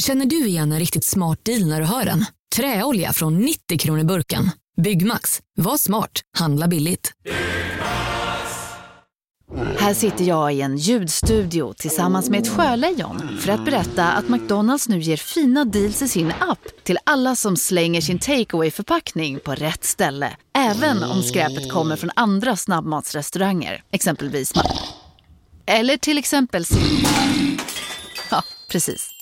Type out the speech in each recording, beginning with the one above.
Känner du igen en riktigt smart deal när du hör den? Träolja från 90 kronor burken. Byggmax. Var smart. Handla billigt. Här sitter jag i en ljudstudio tillsammans med ett sjölejon för att berätta att McDonalds nu ger fina deals i sin app till alla som slänger sin takeaway förpackning på rätt ställe. Även om skräpet kommer från andra snabbmatsrestauranger, exempelvis Eller till exempel Ja, precis.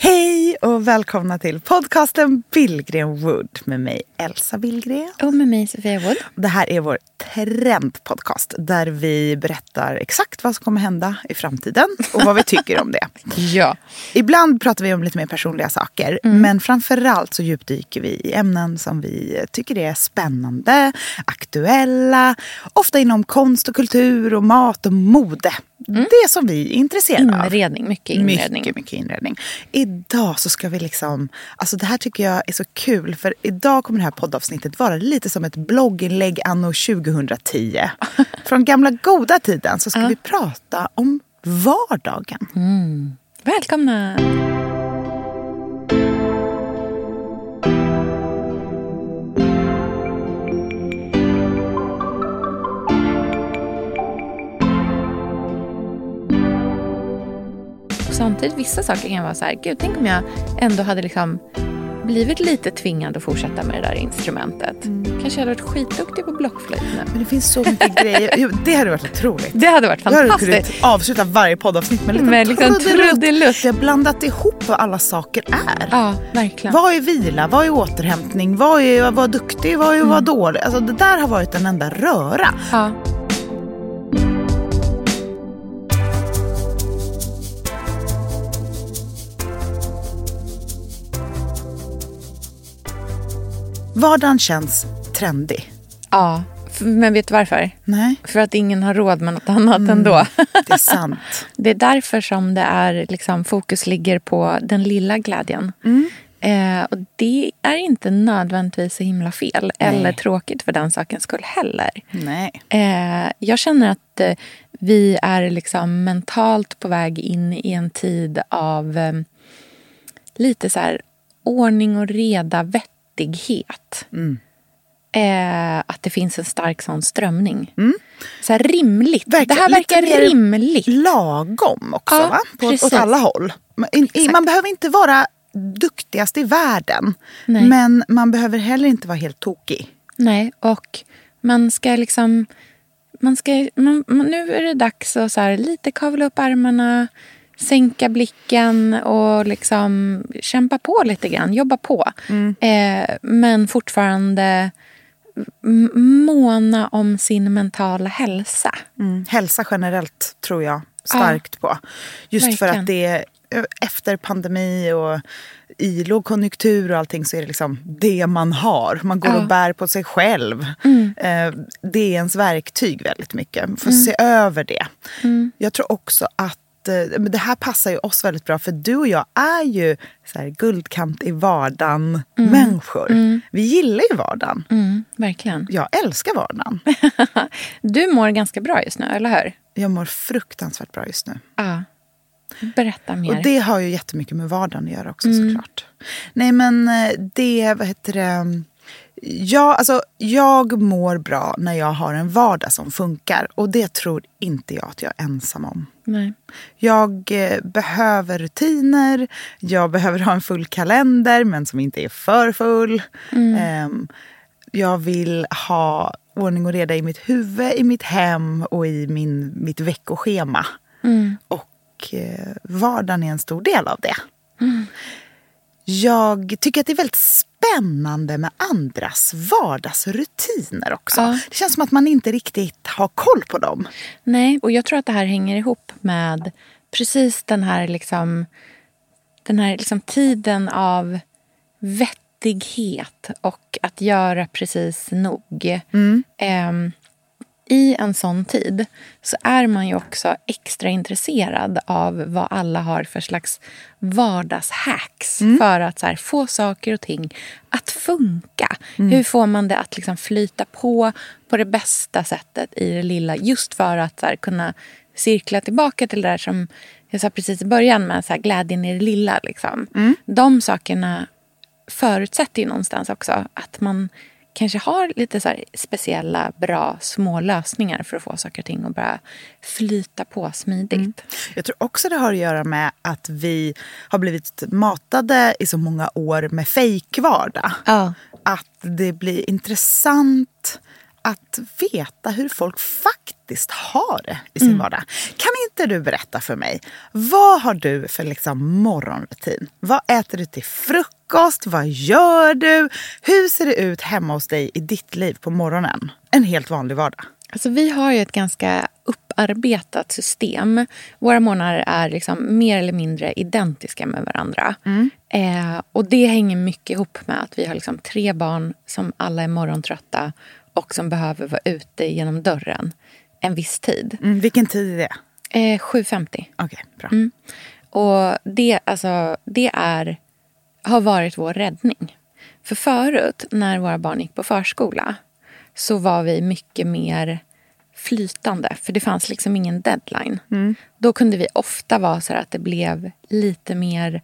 Hej! Och välkomna till podcasten Billgren Wood med mig Elsa Billgren. Och med mig Sofia Wood. Det här är vår trendpodcast där vi berättar exakt vad som kommer hända i framtiden och vad vi tycker om det. Ja. Ibland pratar vi om lite mer personliga saker men framförallt så djupdyker vi i ämnen som vi tycker är spännande, aktuella, ofta inom konst och kultur och mat och mode. Det som vi är intresserade av. Inredning, mycket inredning. Mycket, mycket inredning. Idag så ska vi liksom... Alltså det här tycker jag är så kul. För idag kommer det här poddavsnittet vara lite som ett blogginlägg anno 2010. Från gamla goda tiden så ska vi prata om vardagen. Välkomna! Samtidigt, vissa saker kan vara så här, gud, tänk om jag ändå hade liksom blivit lite tvingad att fortsätta med det där instrumentet. Kanske jag hade varit skitduktig på blockflöjt nu. Men det finns så mycket grejer. Jo, det hade varit otroligt. Det hade varit Jag hade fantastiskt. kunnat avsluta varje poddavsnitt med en liten liksom trudelutt. Vi har blandat ihop vad alla saker är. Ja, verkligen. Vad är vila? Vad är återhämtning? Vad är att vara duktig? Vad är att vara dålig? Alltså det där har varit en enda röra. Ja. Vardagen känns trendig. ja, men vet du varför? Nej, För att ingen har råd med något annat ändå. det är sant. Det är därför som det är, liksom, fokus ligger på den lilla glädjen. Eh, och det är inte nödvändigtvis så himla fel eller tråkigt för den sakens skull heller. Nej. Eh, jag känner att eh, vi är liksom mentalt på väg in i en tid av eh, lite så här ordning och reda, vettighet. Eh, att det finns en stark sån strömning. Så här rimligt. Verkligen. Det här verkar Lite rimligt. Lagom också Ja, va? På, åt alla håll. Man, Exakt. man behöver inte vara duktigast i världen. Nej. Men man behöver heller inte vara helt tokig. Nej, och man ska liksom... Man ska, man, nu är det dags att så här, lite kavla upp armarna, sänka blicken och liksom kämpa på lite grann, jobba på. Eh, men fortfarande måna om sin mentala hälsa. Mm. Hälsa generellt tror jag starkt på. Just för verkligen. att det är efter pandemi och i lågkonjunktur och allting så är det liksom det man har. Man går Ja. och bär på sig själv. Eh, Det är ens verktyg väldigt mycket. Får se över det. Jag tror också att det här passar ju oss väldigt bra för du och jag är ju så här, guldkant i vardagen människor. Vi gillar ju vardagen. Mm, verkligen. Jag älskar vardagen. Du mår ganska bra just nu, eller hur? Jag mår fruktansvärt bra just nu. Ja. Berätta mer. Och det har ju jättemycket med vardagen att göra också såklart. Nej men eh, det, vad heter det? Ja, alltså, jag mår bra när jag har en vardag som funkar. Och det tror inte jag att jag är ensam om. Nej. Jag eh, behöver rutiner, jag behöver ha en full kalender men som inte är för full. Ehm, jag vill ha ordning och reda i mitt huvud, i mitt hem och i min, mitt veckoschema. Och eh, vardagen är en stor del av det. Jag tycker att det är väldigt spännande med andras vardagsrutiner också. Ja. Det känns som att man inte riktigt har koll på dem. Nej, och jag tror att det här hänger ihop med precis den här, liksom, den här liksom tiden av vettighet och att göra precis nog. Ehm, I en sån tid så är man ju också extra intresserad av vad alla har för slags vardagshacks för att här, få saker och ting att funka. Hur får man det att liksom flyta på på det bästa sättet i det lilla just för att här, kunna cirkla tillbaka till det där som jag sa precis i början med så här, glädjen i det lilla. Liksom. Mm. De sakerna förutsätter ju någonstans också att man kanske har lite så speciella, bra, små lösningar för att få saker och ting att bara flyta på smidigt. Mm. Jag tror också det har att göra med att vi har blivit matade i så många år med fejkvardag. Ja. Att det blir intressant att veta hur folk faktiskt har det i sin Mm. vardag. Kan inte du berätta för mig, vad har du för liksom morgonrutin? Vad äter du till frukost? Vad gör du? Hur ser det ut hemma hos dig i ditt liv på morgonen? En helt vanlig vardag. Alltså, vi har ju ett ganska upparbetat system. Våra månader är liksom mer eller mindre identiska med varandra. Eh, och Det hänger mycket ihop med att vi har liksom tre barn som alla är morgontrötta och som behöver vara ute genom dörren en viss tid. Mm, vilken tid är det? Eh, 7.50. Okej, bra. Mm. Och det, alltså, det är, har varit vår räddning. För förut, när våra barn gick på förskola så var vi mycket mer flytande. För det fanns liksom ingen deadline. Då kunde vi ofta vara så här att det blev lite mer...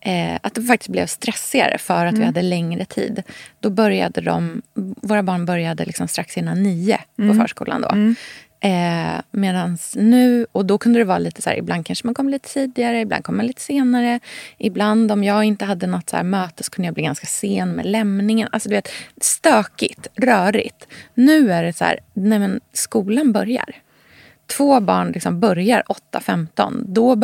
Eh, att det faktiskt blev stressigare för att vi hade längre tid. Då började de, våra barn började liksom strax innan nio på förskolan. då. Eh, Medan nu, och då kunde det vara lite så här, ibland kanske man kom lite tidigare, ibland kom man lite senare. Ibland om jag inte hade något så här möte så kunde jag bli ganska sen med lämningen. Alltså du vet, stökigt, rörigt. Nu är det så här, nej men skolan börjar. Två barn liksom börjar 8.15. Då,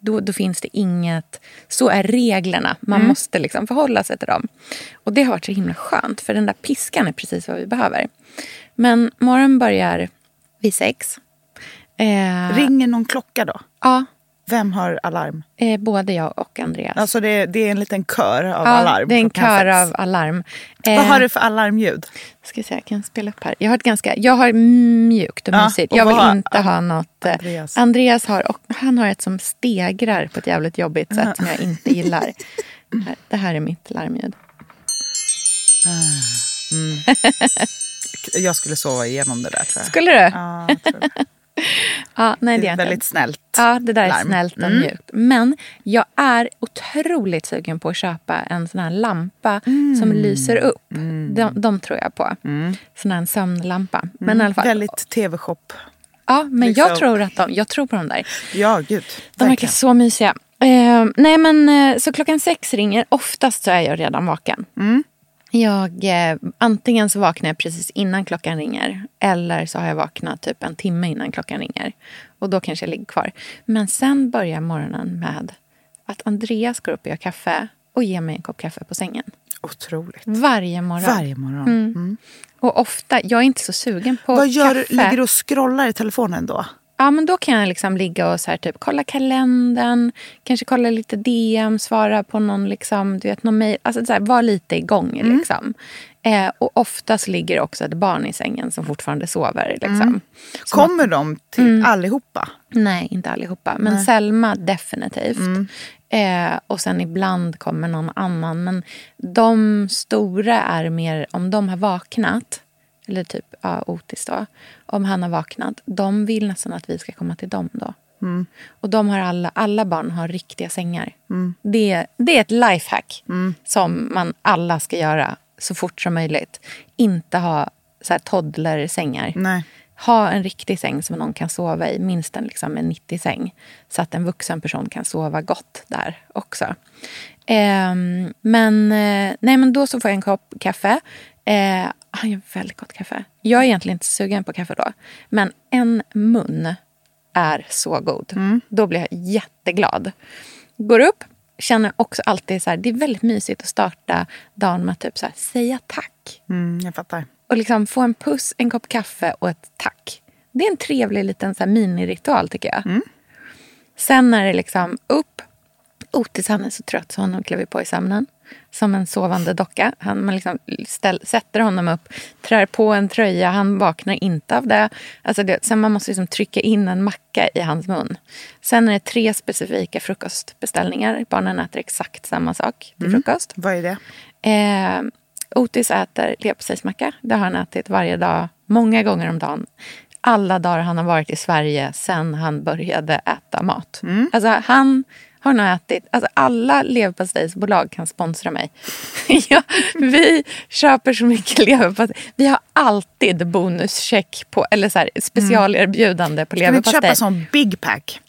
då, då finns det inget... Så är reglerna. Man måste liksom förhålla sig till dem. Och Det har varit så himla skönt, för den där piskan är precis vad vi behöver. Men morgonen börjar vid sex. Eh, Ringer någon klocka då? Ja, Vem har alarm? eh, både jag och Andreas. Alltså det, det är en liten kör av ja, alarm. det är en kör av alarm. Vad Eh, har du för alarmljud? Ska se, jag kan spela upp här. Jag har, ett ganska, jag har mjukt och Ja, mysigt. Jag vill vad inte ha något... eh, Andreas? Andreas har, och han har ett som stegrar på ett jävligt jobbigt sätt som jag inte gillar. Det här är mitt larmljud. Jag skulle sova igenom det där tror jag. Skulle du? Ja, jag tror det. Ja, nej, det är är inte. väldigt snällt. Ja, det där är larm. snällt och Mm. mjukt. Men jag är otroligt sugen på att köpa en sån här lampa som Mm. lyser upp. De, de tror jag på. Sån här en sömnlampa. Men fall. Väldigt tv-shop. Ja, men liksom- jag tror, att de, jag tror på de där. Ja, gud. De verkar så mysiga. Eh, nej men eh, så klockan sex ringer. Oftast så är jag redan vaken. Mm. Jag, eh, antingen så vaknar jag precis innan klockan ringer. Eller så har jag vaknat typ en timme innan klockan ringer. Och då kanske jag ligger kvar. Men sen börjar morgonen med att Andreas går upp och gör kaffe. Och ger mig en kopp kaffe på sängen. Otroligt. Varje morgon. Varje morgon. Mm. Och ofta, jag är inte så sugen på Vad gör du? kaffe. Ligger du och scrollar i telefonen då? Ja, men då kan jag liksom ligga och så här, typ, kolla kalendern, kanske kolla lite DM, svara på någon, liksom, du vet, någon mail. Alltså så här, var lite igång. Liksom. Eh, och oftast ligger det också ett barn i sängen som fortfarande sover. Liksom. Så Kommer de till Mm. allihopa? Nej, inte allihopa. Men Selma definitivt. Eh, och sen ibland kommer någon annan. Men de stora är mer om de har vaknat. Eller typ ja, Otis då. Om han har vaknat. De vill nästan att vi ska komma till dem då. Och de har alla, alla barn har riktiga sängar. Det, det är ett lifehack som man alla ska göra så fort som möjligt. Inte ha så här toddler-sängar. Nej. Ha en riktig säng som någon kan sova i, minst en, liksom en 90-säng. Så att en vuxen person kan sova gott där också. Ehm, men, eh, nej, men då så får jag en kopp kaffe. Eh, han gör väldigt gott kaffe. Jag är egentligen inte sugen på kaffe då. Men en mun är så god. Då blir jag jätteglad. Går upp, känner också alltid så här, det är väldigt mysigt att starta dagen med att typ så här, säga tack. Mm, jag fattar. Och liksom få en puss, en kopp kaffe och ett tack. Det är en trevlig liten så här miniritual tycker jag. Sen är det liksom upp. Otis han är så trött så honom klev på i sömnen. Som en sovande docka. Han, man liksom ställ, sätter honom upp, trär på en tröja. Han vaknar inte av det. Alltså det sen man måste liksom trycka in en macka i hans mun. Sen är det tre specifika frukostbeställningar. Barnen äter exakt samma sak till frukost. Vad är det? Eh, Otis äter leverpastejsmacka. Det har han ätit varje dag, många gånger om dagen. alla dagar han har varit i Sverige sen han började äta mat. Mm. Alltså han har nog ätit, alltså alla leverpastejsbolag kan sponsra mig. ja, vi köper så mycket leverpastej. Vi har alltid bonuscheck på, eller så här, specialerbjudande på Kan vi inte leverpastej. köpa sån big pack?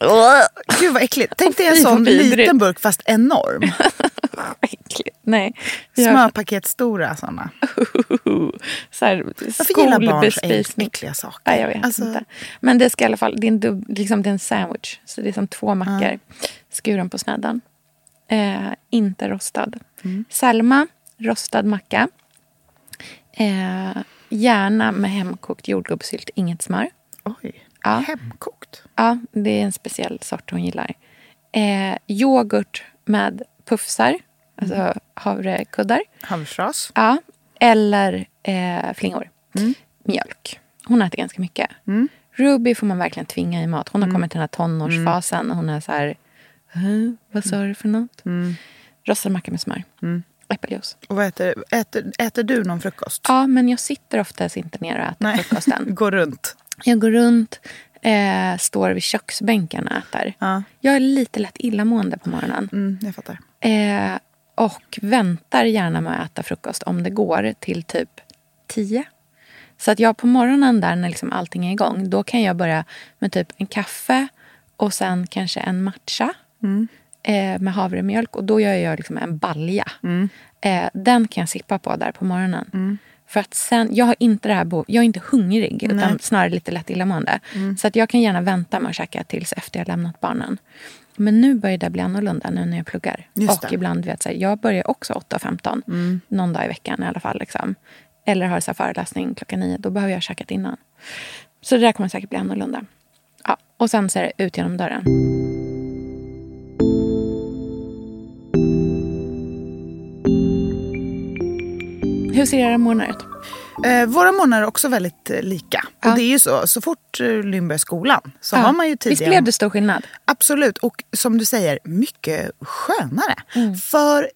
Gud vad äckligt. Tänk dig en sån liten burk fast enorm. Äckligt. Nej. vi har Smörpaket stora såna. så här, Varför gillar barn så äckliga saker? Nej, jag vet Alltså- inte. Men det ska i alla fall, det är en, dubb, liksom, det är en sandwich. Så det är som två mackor skuren på snedden. Eh, inte rostad. Mm. Selma, rostad macka. Eh, gärna med hemkokt jordgubbssylt, inget smör. Oj, Ja. hemkokt. Ja, det är en speciell sort hon gillar. Eh, yoghurt med puffsar, alltså Mm. havrekuddar. Havsras. Ja, eller eh, flingor. Mm. Mjölk. Hon äter ganska mycket. Ruby får man verkligen tvinga i mat. Hon har Mm. kommit till den här tonårsfasen. Hon är så här... "Hä? Vad sa du för något? Mm. Rostad macka med smör. Äppeljuice. Och vad äter, äter, äter du någon frukost? Ja, men jag sitter oftast inte ner och äter Nej, frukosten. gå runt. Jag går runt, eh, står vid köksbänken och äter. Ja. Jag är lite lätt illamående på morgonen. Mm, jag fattar. Eh, och väntar gärna med att äta frukost om det går till typ tio. Så att jag på morgonen där när liksom allting är igång, då kan jag börja med typ en kaffe och sen kanske en matcha eh, med havremjölk. Och då gör jag liksom en balja. Eh, den kan jag sippa på där på morgonen. För att sen, jag har inte det här behov, jag är inte hungrig utan snarare lite lätt illamående. Så att jag kan gärna vänta med att käka tills efter jag lämnat barnen. Men nu börjar det bli annorlunda nu när jag pluggar. Just och det. ibland vet här, jag börjar också 8.15. Någon dag i veckan i alla fall. Liksom. Eller har så föreläsning klockan nio. Då behöver jag ha käkat innan. Så det där kommer säkert bli annorlunda. Ja, och sen så är det ut genom dörren. Hur ser era morgnar ut? Eh, våra månader är också väldigt eh, lika. Ja. Och det är ju så, så fort eh, Lynn börjar skolan så Ja. har man ju Visst tidigare... blev det stor skillnad? Absolut, och som du säger, mycket skönare. Mm. För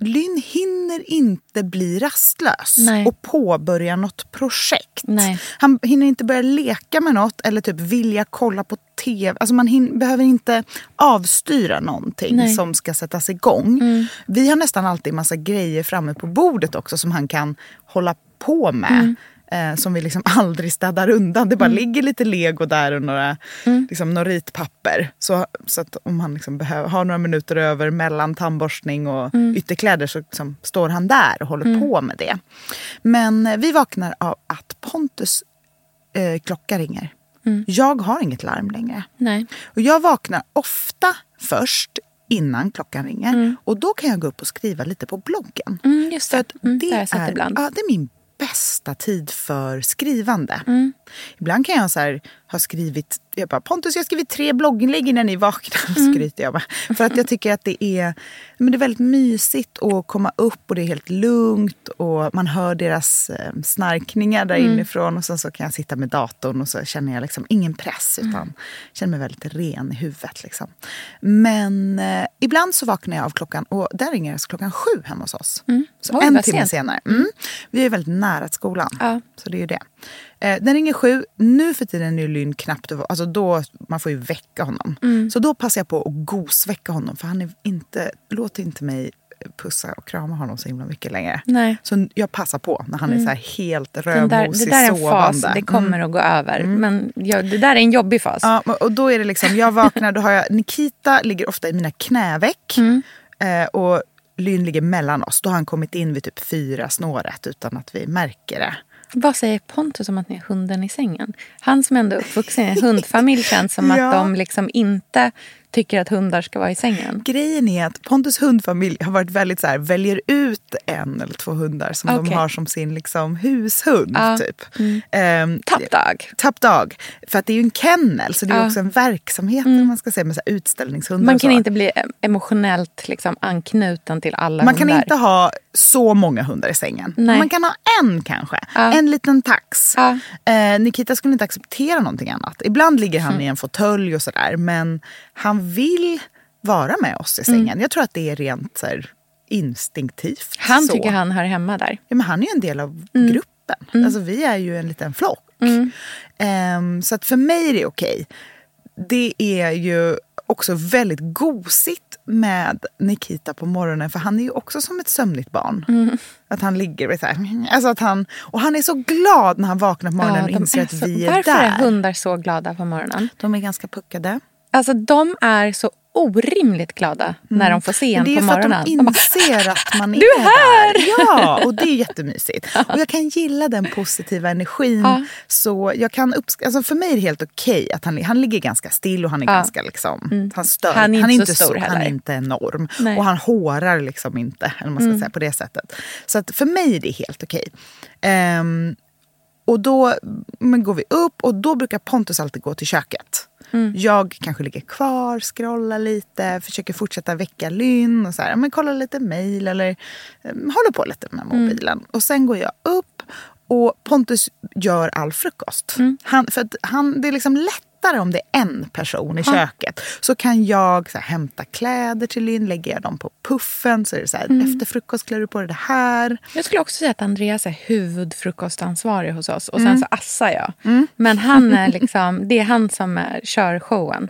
Lynn hinner inte bli rastlös Nej. och påbörja något projekt. Nej. Han hinner inte börja leka med något eller typ vilja kolla på tv. Alltså man hin- behöver inte avstyra någonting Nej. Mm. som ska sättas igång. Vi har nästan alltid massa grejer framme på bordet också som han kan hålla på med. Mm. Eh, som vi liksom aldrig städar undan. Det bara ligger lite lego där och några, Mm. liksom, några ritpapper. Så, så att om han liksom behöver, har några minuter över mellan tandborstning och Mm. ytterkläder så liksom, står han där och håller på med det. Men eh, vi vaknar av att Pontus eh, klocka ringer. Mm. Jag har inget larm längre. Nej. Och jag vaknar ofta först innan klockan ringer. Och då kan jag gå upp och skriva lite på bloggen. Mm, just För det. att Mm, det, det är. Ja, det är min bästa tid för skrivande. Mm. Ibland kan jag så här, ha skrivit, jag bara, Pontus jag har skrivit tre blogginlägg innan ni vaknar. Mm. Skryter jag bara. För att jag tycker att det är, men det är väldigt mysigt att komma upp och det är helt lugnt. Och man hör deras eh, snarkningar där Mm. inifrån. Och sen så kan jag sitta med datorn och så känner jag liksom ingen press. Mm. Utan känner mig väldigt ren i huvudet. Liksom. Men eh, ibland så vaknar jag av klockan och där ringer det klockan sju hemma hos oss. Så Oj, en timme sent. senare. Mm. Vi är väldigt nära skolan. Ja. Så det är ju det. Eh, den ringer sju. Nu för tiden är Lynn knappt alltså då, Man får ju väcka honom. Mm. Så då passar jag på att gosväcka honom. För han är inte, låter inte mig pussa och krama honom så himla mycket längre. Nej. Så jag passar på när han är så här helt Den där, det rödmosig där är en sovande. fas, det kommer att gå över. Men ja, det där är en jobbig fas. Ja, och då är det liksom, jag vaknar, då har jag, Nikita ligger ofta i mina knäveck. Mm. Eh, och Lynn ligger mellan oss. Då har han kommit in vid typ fyra snåret utan att vi märker det. Vad säger Pontus om att ni är hunden i sängen? Han som ändå är uppvuxen i en hundfamilj känns som Ja. att de liksom inte tycker att hundar ska vara i sängen. Grejen är att Pontus hundfamilj har varit väldigt så här, väljer ut en eller två hundar som de Okej. har som sin liksom, hushund. Ja. Typ. Ehm, Tappdag. Tappdag. För att det är ju en kennel så det är Ja. också en verksamhet vad man ska säga, med så här, utställningshundar. Man kan inte bli emotionellt liksom anknuten till alla Man hundar. kan inte ha så många hundar i sängen. Nej. Man kan ha en kanske. Ja. En liten tax. Eh, Nikita skulle inte acceptera någonting annat. Ibland ligger han i en fåtölj och sådär. Men han vill vara med oss i sängen. Jag tror att det är rent så här, instinktivt. Han så. tycker han hör hemma där. Ja, men han är ju en del av gruppen. Alltså, vi är ju en liten flock. Ehm, så att för mig är det okej. Det är ju också väldigt gosigt med Nikita på morgonen för han är ju också som ett sömnigt barn. Att han ligger och så här, alltså att han, och han är så glad när han vaknar på morgonen och de inser att så- vi är Varför där. är hundar så glada på morgonen? De är ganska puckade. Alltså de är så orimligt glada när de får se en det är på ju för morgonen. att de De inser att man är, Du är här! där. Ja, och det är jättemysigt. Och jag kan gilla den positiva energin. Ja. Så jag kan uppsk- alltså för mig är det helt okej att han, han ligger ganska still och han är ganska liksom, han stör. Han är inte så stor Han är inte enorm. Nej. Och han hårar liksom inte, eller man ska säga på det sättet. Så att för mig är det helt okej. Ehm, och då men går vi upp och då brukar Pontus alltid gå till köket. Jag kanske ligger kvar, scrollar lite, försöker fortsätta väcka Lynn och så här, men kollar lite mejl eller eh, håller på lite med mobilen. Och sen går jag upp och Pontus gör all frukost. Han, för att han, det är liksom lättare om det är en person i köket. Så kan jag så här, hämta kläder till Lynn, lägger jag dem på puffen så är det så här, efter frukost klär du på dig det här. Jag skulle också säga att Andreas är huvudfrukostansvarig hos oss. Och sen Mm. så assar jag. Men han är liksom, det är han som är, kör showen.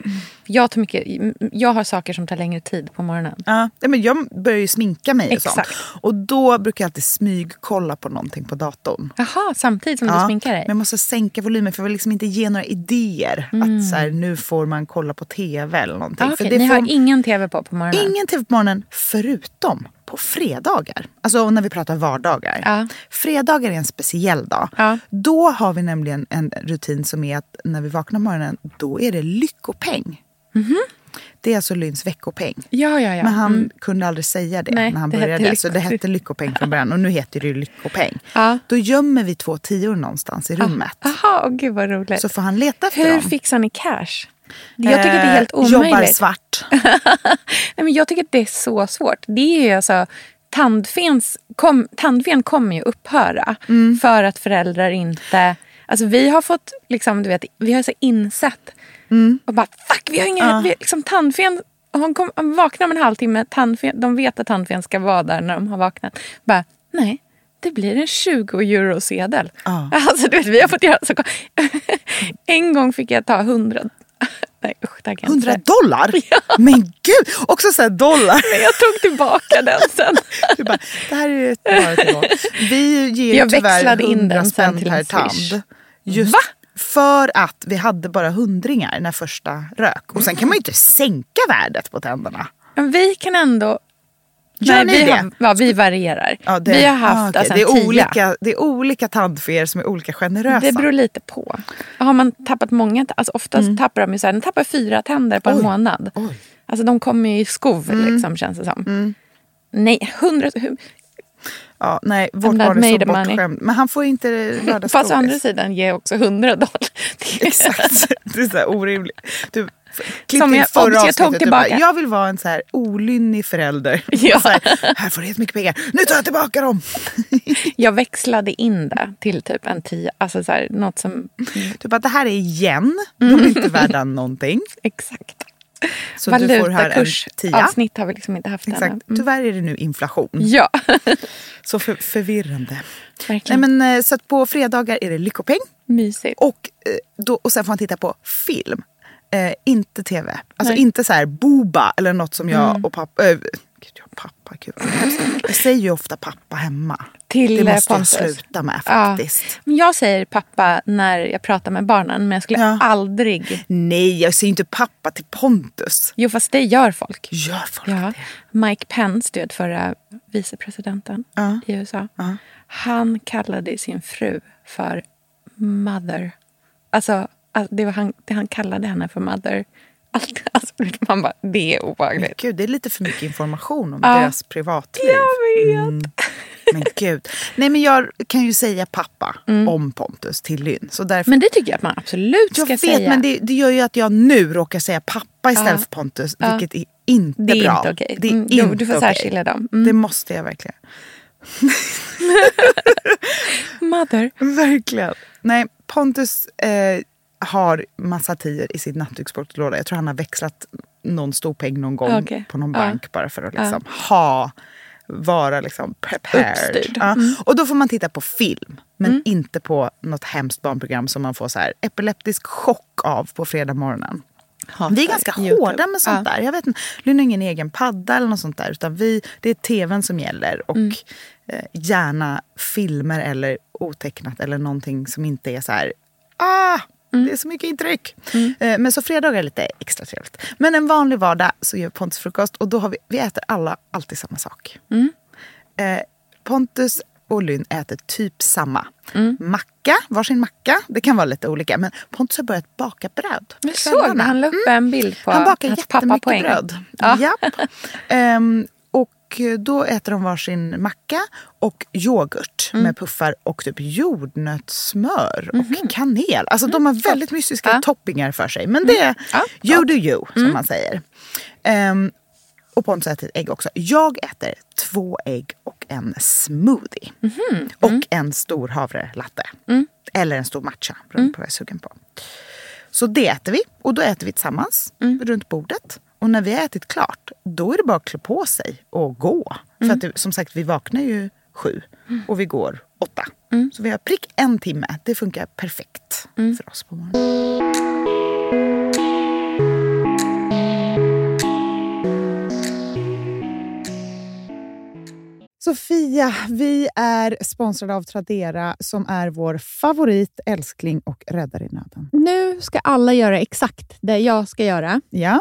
Mm. Jag, tar mycket, jag har saker som tar längre tid på morgonen. Ja, men jag börjar ju sminka mig och sånt. Och då brukar jag alltid smygkolla på någonting på datorn. Jaha, samtidigt som du sminkar dig? Men jag måste sänka volymen för jag vill liksom inte ge några idéer. Att så här, nu får man kolla på tv eller någonting. Ah, det Ni får, har ingen tv på på morgonen? ingen tv på morgonen förutom på fredagar. Alltså när vi pratar vardagar. Ja. Fredagar är en speciell dag. Ja. Då har vi nämligen en rutin som är att när vi vaknar på morgonen, då är det lyckopeng. Det är alltså Lynns veckopeng. Ja, ja, ja. Men han Mm. kunde aldrig säga det Nej, när han det hette började. Så det hette lyckopeng från början och nu heter det lyckopeng. Ja. Då gömmer vi två tior någonstans i rummet. Jaha, åh, gud vad roligt. Så får han leta efter Hur dem. fixar ni cash? Jag tycker det är helt Eh, Jobbar omöjligt. svart. Nej, men jag tycker att det är så svårt. Det är ju alltså, tandfens, kom, tandfen kommer ju upphöra Mm. för att föräldrar inte... Alltså vi har fått, liksom, du vet, vi har så insett Mm. och bara fuck, vi har inga... Vi, liksom, tandfen, hon, kom, hon vaknar om en halvtimme, tandfen, de vet att tandfen ska vara där när de har vaknat. Bara, nej, det blir en 20 euro-sedel. Ja. Alltså, du vet, vi har fått göra så. En gång fick jag ta 100... Nej usch, det här kan jag inte 100 säga. dollar? Men gud! Också så dollar. Men jag tog tillbaka den sen. Du bara, det här är ett bara tillbaka. Vi ger Jag tyvärr växlade in 100 den spänn per tand. Just Va? För att vi hade bara hundringar när första rök. Och sen kan man ju inte sänka värdet på tänderna. Men vi kan ändå... Gör ni vi, det? Har, ja, vi varierar. Ja, det- vi har haft ah, okej. alltså, det, en är olika, det är olika tandfer som är olika generösa. Det beror lite på. Har man tappat många, alltså oftast tappar de ju så här, de tappar fyra tänder på en Mm. Oj. månad. Oj. Mm. Alltså de kommer ju i skov liksom känns det som. Nej, hundra... Ja, nej, vårt barn är så bortskämd. Men han får inte Fast å andra lördagsgodis. sidan jag också hundra dollar. Det är- Exakt. Det är så här orimligt. Du, klipp Som jag- förra jag avsnittet. Du tillbaka. bara, jag vill vara en så här olynnig förälder. Ja. Här, här får du jättemycket pengar. Nu tar jag tillbaka dem. Jag växlade in det till typ en tia. Alltså så här, något som... Du bara, det här är igen. De är inte värda någonting. Exakt. Så du får här en Valutakurs tia. avsnitt har vi liksom inte haft Exakt. ännu. Mm. Tyvärr är det nu inflation. Ja, Så för, förvirrande. Nej, verkligen. men, eh, så på fredagar är det lyckopeng. Mysigt. Och, eh, då, och sen får man titta på film. Eh, inte tv. Alltså Nej. inte så här Boba eller något som jag Mm. och pappa... Har pappa. Gud, jag säger ju ofta pappa hemma. Till, det måste jag Pontus. sluta med Ja. faktiskt. Men Jag säger pappa när jag pratar med barnen men jag skulle Ja. aldrig... Nej, jag säger inte pappa till Pontus. Jo fast det gör folk. Gör folk Ja. det? Mike Pence, du vet förra vicepresidenten Ja. i USA. Han kallade sin fru för mother. Alltså, alltså det var han, det han kallade henne för mother. Allt, alltså, man bara, det är obehagligt. Gud, det är lite för mycket information om Ja. deras privatliv. Jag vet. Mm. Men gud. Nej, men jag kan ju säga pappa om Pontus till Lynn. Så därför Men det tycker jag att man absolut ska Jag vet, säga. men det, det gör ju att jag nu råkar säga pappa istället Ja. för Pontus. Vilket är inte Det är bra. inte okej. Det är Mm, inte jo, du får okej. särskilja dem. Mm. Det måste jag verkligen. Mother. Verkligen. Nej, Pontus eh, har massa tior i sin nattduksbordslåda. Jag tror han har växlat någon stor peng någon gång Okej. på någon Ja. bank bara för att liksom ha vara liksom prepared. Ja. Mm. Och då får man titta på film. Men inte på något hemskt barnprogram som man får så här epileptisk chock av på fredag morgonen. Hatar Vi är ganska YouTube. hårda med sånt där. Jag vet inte, Lynn har ingen egen padda eller något sånt där. Utan vi, det är tvn som gäller. Och Mm. eh, gärna filmer eller otecknat eller någonting som inte är så här... Ah! Mm. Det är så mycket intryck. Eh, men så fredagar är lite extra trevligt. Men en vanlig vardag så gör Pontus frukost och då har vi, vi äter alla alltid samma sak. Mm. Eh, Pontus och Lynn äter typ samma. Mm. Macka, varsin macka. Det kan vara lite olika. Men Pontus har börjat baka bröd. Jag såg kvällarna. Han la upp en bild på Han bakar pappa jättemycket ängen. bröd. Ja. Japp. Ehm, och då äter de varsin macka och yoghurt Mm. med puffar och typ jordnötssmör och kanel. Alltså de har väldigt mystiska Mhm. Ja. toppingar för sig. Men det är Ja, you do you, som man säger. Ehm, och Pontus äter ett ägg också. Jag äter två ägg och en smoothie. Mhm. Och Mm. en stor havrelatte. Eller en stor matcha, beroende Mm. på vad jag är sugen på. Så det äter vi. Och då äter vi tillsammans Mm. runt bordet. Och när vi har ätit klart, då är det bara att klä på sig och gå. Mm. För att det, som sagt, vi vaknar ju sju och vi går åtta. Mm. Så vi har prick en timme. Det funkar perfekt för oss på morgonen. Sofia, vi är sponsrade av Tradera som är vår favorit, älskling och räddare i nöden. Nu ska alla göra exakt det jag ska göra. Ja,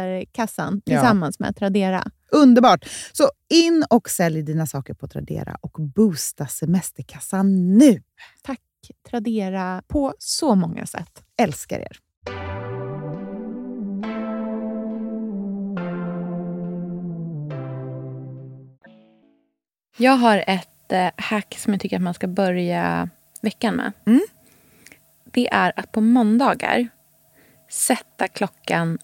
semesterkassan Ja. tillsammans med Tradera. Underbart! Så in och sälj dina saker på Tradera och boosta semesterkassan nu. Tack Tradera på så många sätt. Älskar er! Jag har ett eh, hack som jag tycker att man ska börja veckan med. Mm. Det är att på måndagar sätta klockan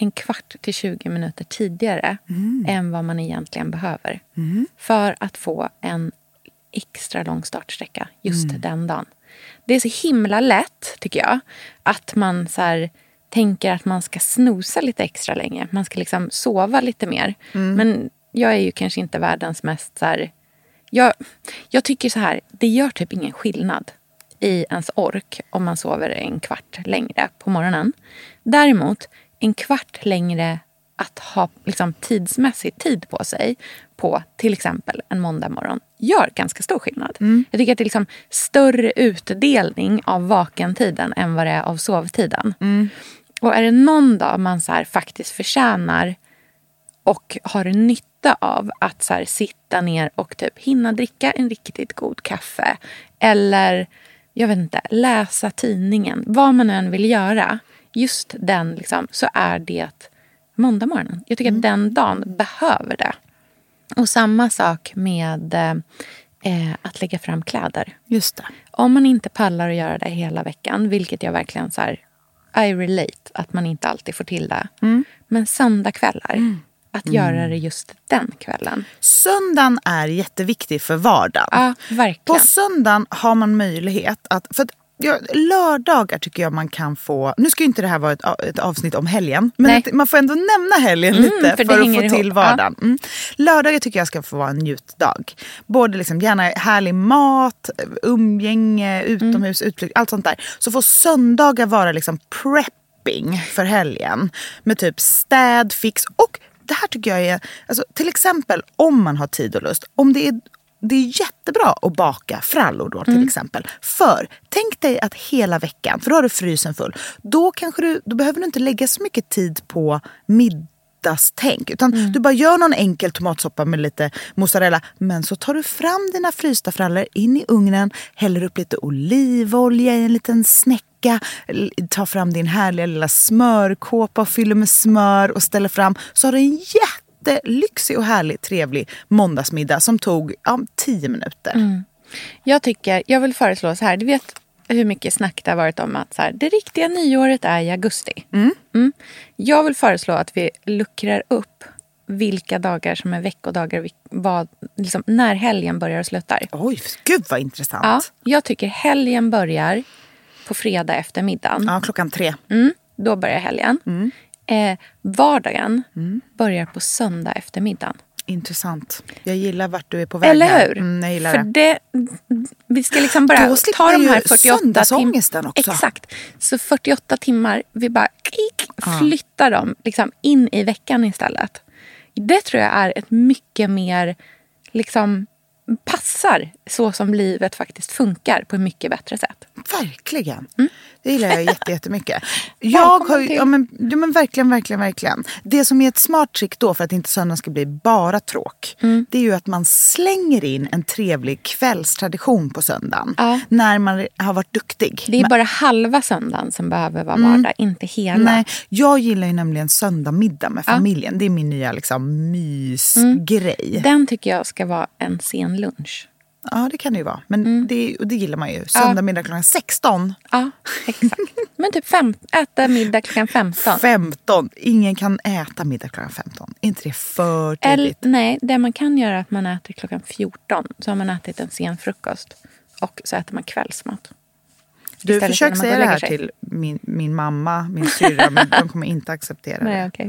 en kvart till 20 minuter tidigare än vad man egentligen behöver. För att få en extra lång startsträcka just den dagen. Det är så himla lätt, tycker jag, att man så här, tänker att man ska snosa lite extra länge. Man ska liksom sova lite mer. Men jag är ju kanske inte världens mest... Så här, jag, jag tycker så här, det gör typ ingen skillnad i ens ork om man sover en kvart längre på morgonen. Däremot, en kvart längre att ha liksom, tidsmässigt tid på sig på till exempel en måndag morgon gör ganska stor skillnad. Jag tycker att det är liksom större utdelning av vakentiden än vad det är av sovtiden. Och är det någon dag man så faktiskt förtjänar och har nytta av att så sitta ner och typ hinna dricka en riktigt god kaffe. Eller jag vet inte, läsa tidningen. Vad man än vill göra. Just den liksom, så är det måndagmorgonen. Jag tycker att den dagen behöver det. Och samma sak med eh, att lägga fram kläder. Just det. Om man inte pallar att göra det hela veckan, vilket jag verkligen så här, I relate, att man inte alltid får till det. Men söndagkvällar, att göra det just den kvällen. Söndagen är jätteviktig för vardagen. Ja, verkligen. På söndagen har man möjlighet att... För att Ja, lördagar tycker jag man kan få... Nu ska ju inte det här vara ett, ett avsnitt om helgen. Men att man får ändå nämna helgen Mm, lite för för, att få till ihop. vardagen. Mm. Lördagar tycker jag ska få vara en njutdag. Både liksom gärna härlig mat, umgänge, utomhus, utflykt, allt sånt där. Så får söndagar vara liksom prepping för helgen. Med typ städ, fix och det här tycker jag är, alltså, till exempel om man har tid och lust. Om det är det är jättebra att baka frallor då till exempel. För tänk dig att hela veckan, för då har du frysen full. Då, kanske du, då behöver du inte lägga så mycket tid på middagstänk. Utan du bara gör någon enkel tomatsoppa med lite mozzarella. Men så tar du fram dina frysta frallor in i ugnen, häller upp lite olivolja i en liten snäcka. Tar fram din härliga lilla smörkåpa och fyller med smör och ställer fram. Så har du en jättelyxig och härlig trevlig måndagsmiddag som tog ja, tio minuter. Jag tycker, jag vill föreslå så här. Du vet hur mycket snack det har varit om att så här, det riktiga nyåret är i augusti. Mm. Jag vill föreslå att vi luckrar upp vilka dagar som är veckodagar, vad, liksom, när helgen börjar och slutar. Oj, gud vad intressant. Ja, Ja. jag tycker helgen börjar på fredag eftermiddagen. klockan tre. Mm, då börjar helgen. Mm. Eh, vardagen börjar på söndag eftermiddagen. Intressant. Jag gillar vart du är på väg Eller hur? Mm, gillar För det. det, vi ska liksom bara ta de här 48 timmarna. också. Exakt. Så 48 timmar, vi bara kik, flyttar dem liksom in i veckan istället. Det tror jag är ett mycket mer, liksom passar så som livet faktiskt funkar på ett mycket bättre sätt. Verkligen. Det gillar jag jätte- jättemycket. Jag har, ja, men, ja, men verkligen, verkligen, verkligen. Det som är ett smart trick då för att inte söndagen ska bli bara tråk. Det är ju att man slänger in en trevlig kvällstradition på söndagen. Ja. När man har varit duktig. Det är bara halva söndagen som behöver vara vardag, inte hela. Nej, jag gillar ju nämligen söndagmiddag med familjen. Det är min nya liksom, mysgrej. Den tycker jag ska vara en sen lunch. Ja, det kan det ju vara. Men Mm. det, och det gillar man ju. Söndagmiddag klockan 16. Ja, exakt. Men typ fem, äta middag klockan 15. 15. Ingen kan äta middag klockan 15. Är inte det för tidigt? nej, det man kan göra är att man äter klockan 14. Så har man ätit en sen frukost. Och så äter man kvällsmat. Du, istället försök säga det här till min, min mamma, min syrra, men de kommer inte acceptera det. Nej, okej,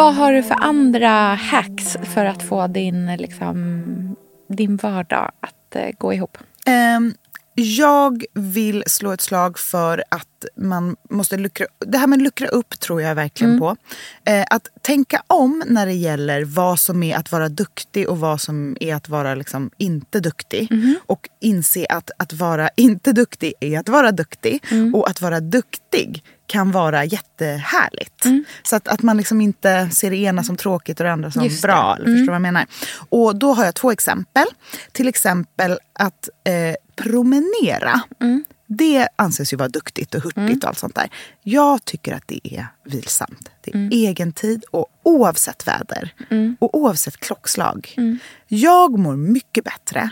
Vad har du för andra hacks för att få din, liksom, din vardag att eh, gå ihop? Ehm, jag vill slå ett slag för att man måste luckra Det här med luckra upp tror jag verkligen på. Eh, att tänka om när det gäller vad som är att vara duktig och vad som är att vara liksom inte duktig. Och inse att att vara inte duktig är att vara duktig. Och att vara duktig kan vara jättehärligt. Så att, att man liksom inte ser det ena som tråkigt och det andra som Just bra. Eller förstår vad jag menar? Och då har jag två exempel. Till exempel att eh, promenera. Det anses ju vara duktigt och hurtigt och allt sånt där. Jag tycker att det är vilsamt. Det är egen tid och oavsett väder och oavsett klockslag. Jag mår mycket bättre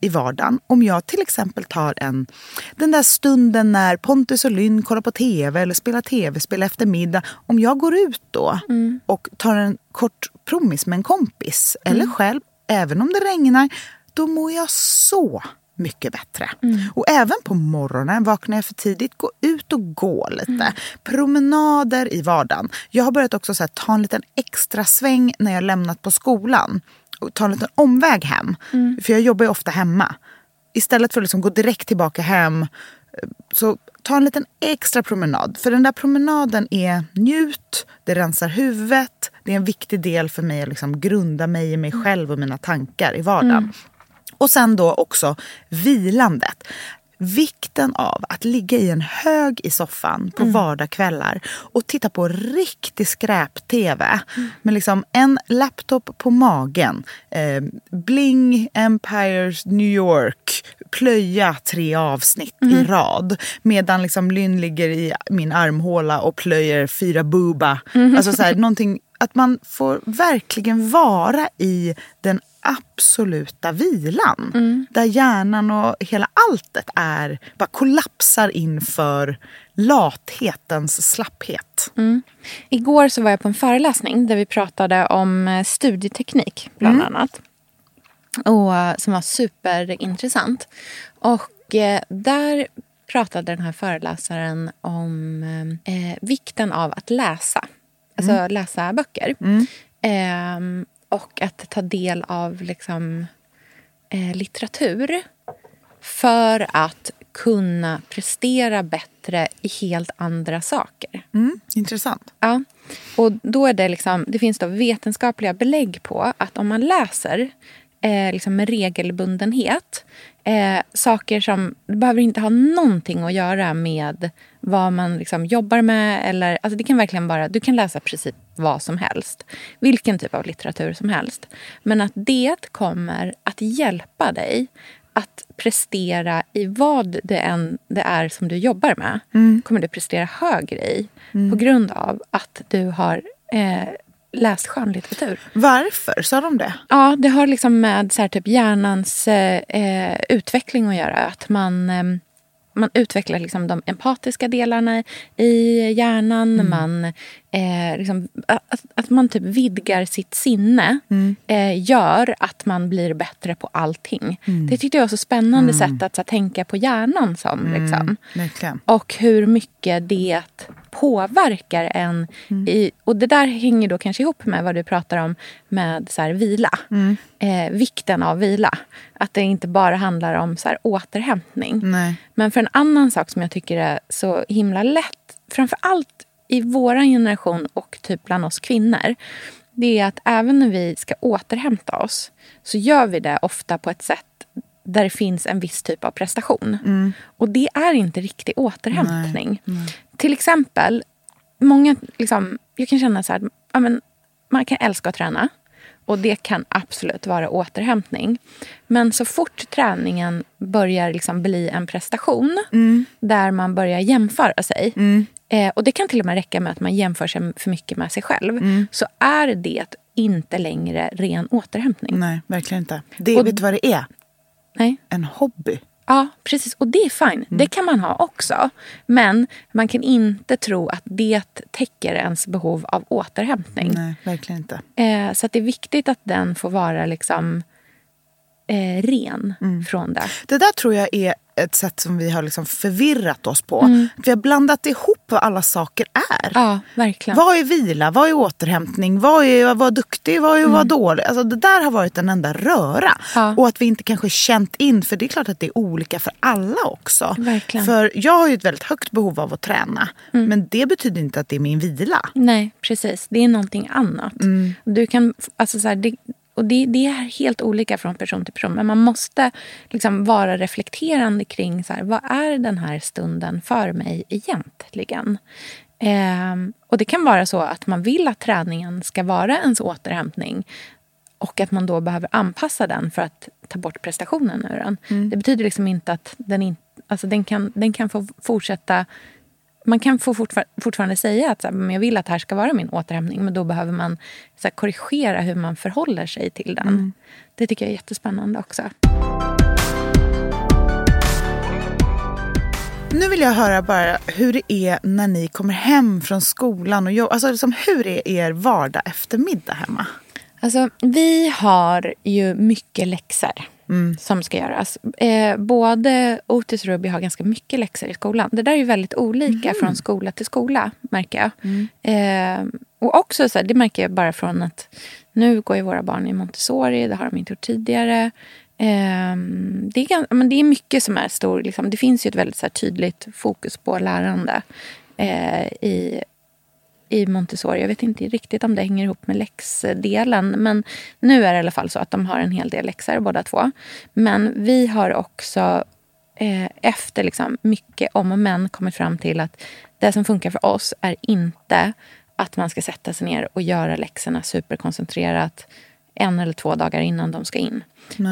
i vardagen om jag till exempel tar en, den där stunden när Pontus och Lynn kollar på tv eller spelar tv-spel eftermiddag. Om jag går ut då och tar en kort promis med en kompis eller själv, även om det regnar, då mår jag så mycket bättre. Och även på morgonen, vaknar jag för tidigt, gå ut och gå lite. Promenader i vardagen. Jag har börjat också så här, ta en liten extra sväng när jag lämnat på skolan. Och ta en liten omväg hem. För jag jobbar ju ofta hemma. Istället för att liksom gå direkt tillbaka hem eh, så ta en liten extra promenad. För den där promenaden är njut, det rensar huvudet. Det är en viktig del för mig att liksom grunda mig i mig själv och mina tankar i vardagen. Och sen då också vilandet. Vikten av att ligga i en hög i soffan på vardagskvällar och titta på riktig skräp-tv. Med liksom en laptop på magen. Eh, Bling, Empires, New York. Plöja tre avsnitt i rad. Medan liksom Lynn ligger i min armhåla och plöjer fyra booba. Alltså så här, att man får verkligen vara i den absoluta vilan. Mm. Där hjärnan och hela alltet är, bara kollapsar inför lathetens slapphet. Mm. Igår så var jag på en föreläsning där vi pratade om eh, studieteknik bland annat. Och, eh, som var superintressant. Och eh, där pratade den här föreläsaren om eh, vikten av att läsa. Alltså läsa böcker. Ehm, och att ta del av liksom, eh, litteratur för att kunna prestera bättre i helt andra saker. Mm, intressant. Ja. Och då är det, liksom, det finns då vetenskapliga belägg på att om man läser eh, liksom med regelbundenhet eh, saker som behöver inte ha någonting att göra med vad man liksom jobbar med. Eller, alltså det kan verkligen vara, du kan läsa precis vad som helst. Vilken typ av litteratur som helst. Men att det kommer att hjälpa dig att prestera i vad det än det är som du jobbar med. kommer du prestera högre i på grund av att du har eh, läst skönlitteratur. Varför sa de det? Ja, det har liksom med så här, typ hjärnans eh, eh, utveckling att göra. Att man, eh, man utvecklar liksom de empatiska delarna i hjärnan. Man, eh, liksom, att, att man typ vidgar sitt sinne eh, gör att man blir bättre på allting. Det tyckte jag var så spännande sätt att så tänka på hjärnan som. Liksom. Verkligen. Och hur mycket det påverkar en. I, och det där hänger då kanske ihop med vad du pratar om med så här, vila. Eh, vikten av vila. Att det inte bara handlar om så här, återhämtning. Nej. Men för en annan sak som jag tycker är så himla lätt, framför allt i vår generation och typ bland oss kvinnor. Det är att även när vi ska återhämta oss så gör vi det ofta på ett sätt där det finns en viss typ av prestation. Och det är inte riktig återhämtning. Till exempel, många, liksom, jag kan känna så här, ja, men, man kan älska att träna. Och det kan absolut vara återhämtning. Men så fort träningen börjar liksom bli en prestation där man börjar jämföra sig. Eh, och det kan till och med räcka med att man jämför sig för mycket med sig själv. Så är det inte längre ren återhämtning. Nej, verkligen inte. Det, Och- vet du vad det är? Nej. En hobby. Ja, precis. Och det är fine. Det kan man ha också. Men man kan inte tro att det täcker ens behov av återhämtning. Nej, verkligen inte. Eh, så det är viktigt att den får vara liksom eh, ren från det. Det där tror jag är ett sätt som vi har liksom förvirrat oss på. Mm. Vi har blandat ihop vad alla saker är. Ja, verkligen. Vad är vila? Vad är återhämtning? Vad är att vara duktig? Vad är att vara Mm. dålig? Alltså det där har varit en enda röra. Ja. Och att vi inte kanske känt in, för det är klart att det är olika för alla också. Verkligen. För jag har ju ett väldigt högt behov av att träna. Mm. Men det betyder inte att det är min vila. Nej, precis. Det är någonting annat. Du kan, alltså så här, det, och det, det är helt olika från person till person. Men man måste liksom vara reflekterande kring så här, vad är den här stunden för mig egentligen. Ehm, och det kan vara så att man vill att träningen ska vara ens återhämtning. Och att man då behöver anpassa den för att ta bort prestationen ur den. Det betyder liksom inte att den, in, alltså den, kan, den kan få fortsätta man kan få fortfar fortfarande säga att så här, jag vill att det här ska vara min återhämtning. Men då behöver man så här, korrigera hur man förhåller sig till den. Det tycker jag är jättespännande också. Nu vill jag höra bara hur det är när ni kommer hem från skolan. och jobb. Alltså liksom, Hur är er vardag eftermiddag hemma? Alltså, vi har ju mycket läxor som ska göras. Eh, både Otis och Ruby har ganska mycket läxor i skolan. Det där är väldigt olika från skola till skola, märker jag. Eh, och också så här, det märker jag bara från att nu går ju våra barn i Montessori, det har de inte gjort tidigare. Eh, det, är, gan- men det är mycket som är stor, liksom, det finns ju ett väldigt så här, tydligt fokus på lärande eh, i i Montessori. Jag vet inte riktigt om det hänger ihop med läxdelen. Men nu är det i alla fall så att de har en hel del läxor båda två. Men vi har också eh, efter liksom mycket om och men kommit fram till att det som funkar för oss är inte att man ska sätta sig ner och göra läxorna superkoncentrerat en eller två dagar innan de ska in.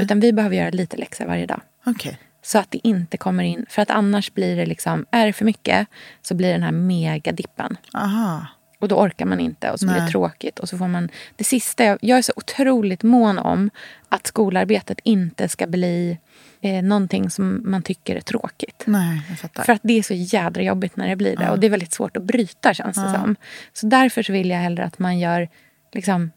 Utan vi behöver göra lite läxor varje dag. Okej. Så att det inte kommer in. För att annars blir det liksom, är det för mycket så blir det den här megadippen. Aha. Och då orkar man inte och så blir det tråkigt. Och så får man, det sista, jag, jag är så otroligt mån om att skolarbetet inte ska bli eh, någonting som man tycker är tråkigt. Nej, jag fattar. För att det är så jädra jobbigt när det blir det. Och det är väldigt svårt att bryta känns det som. Så därför så vill jag hellre att man gör liksom,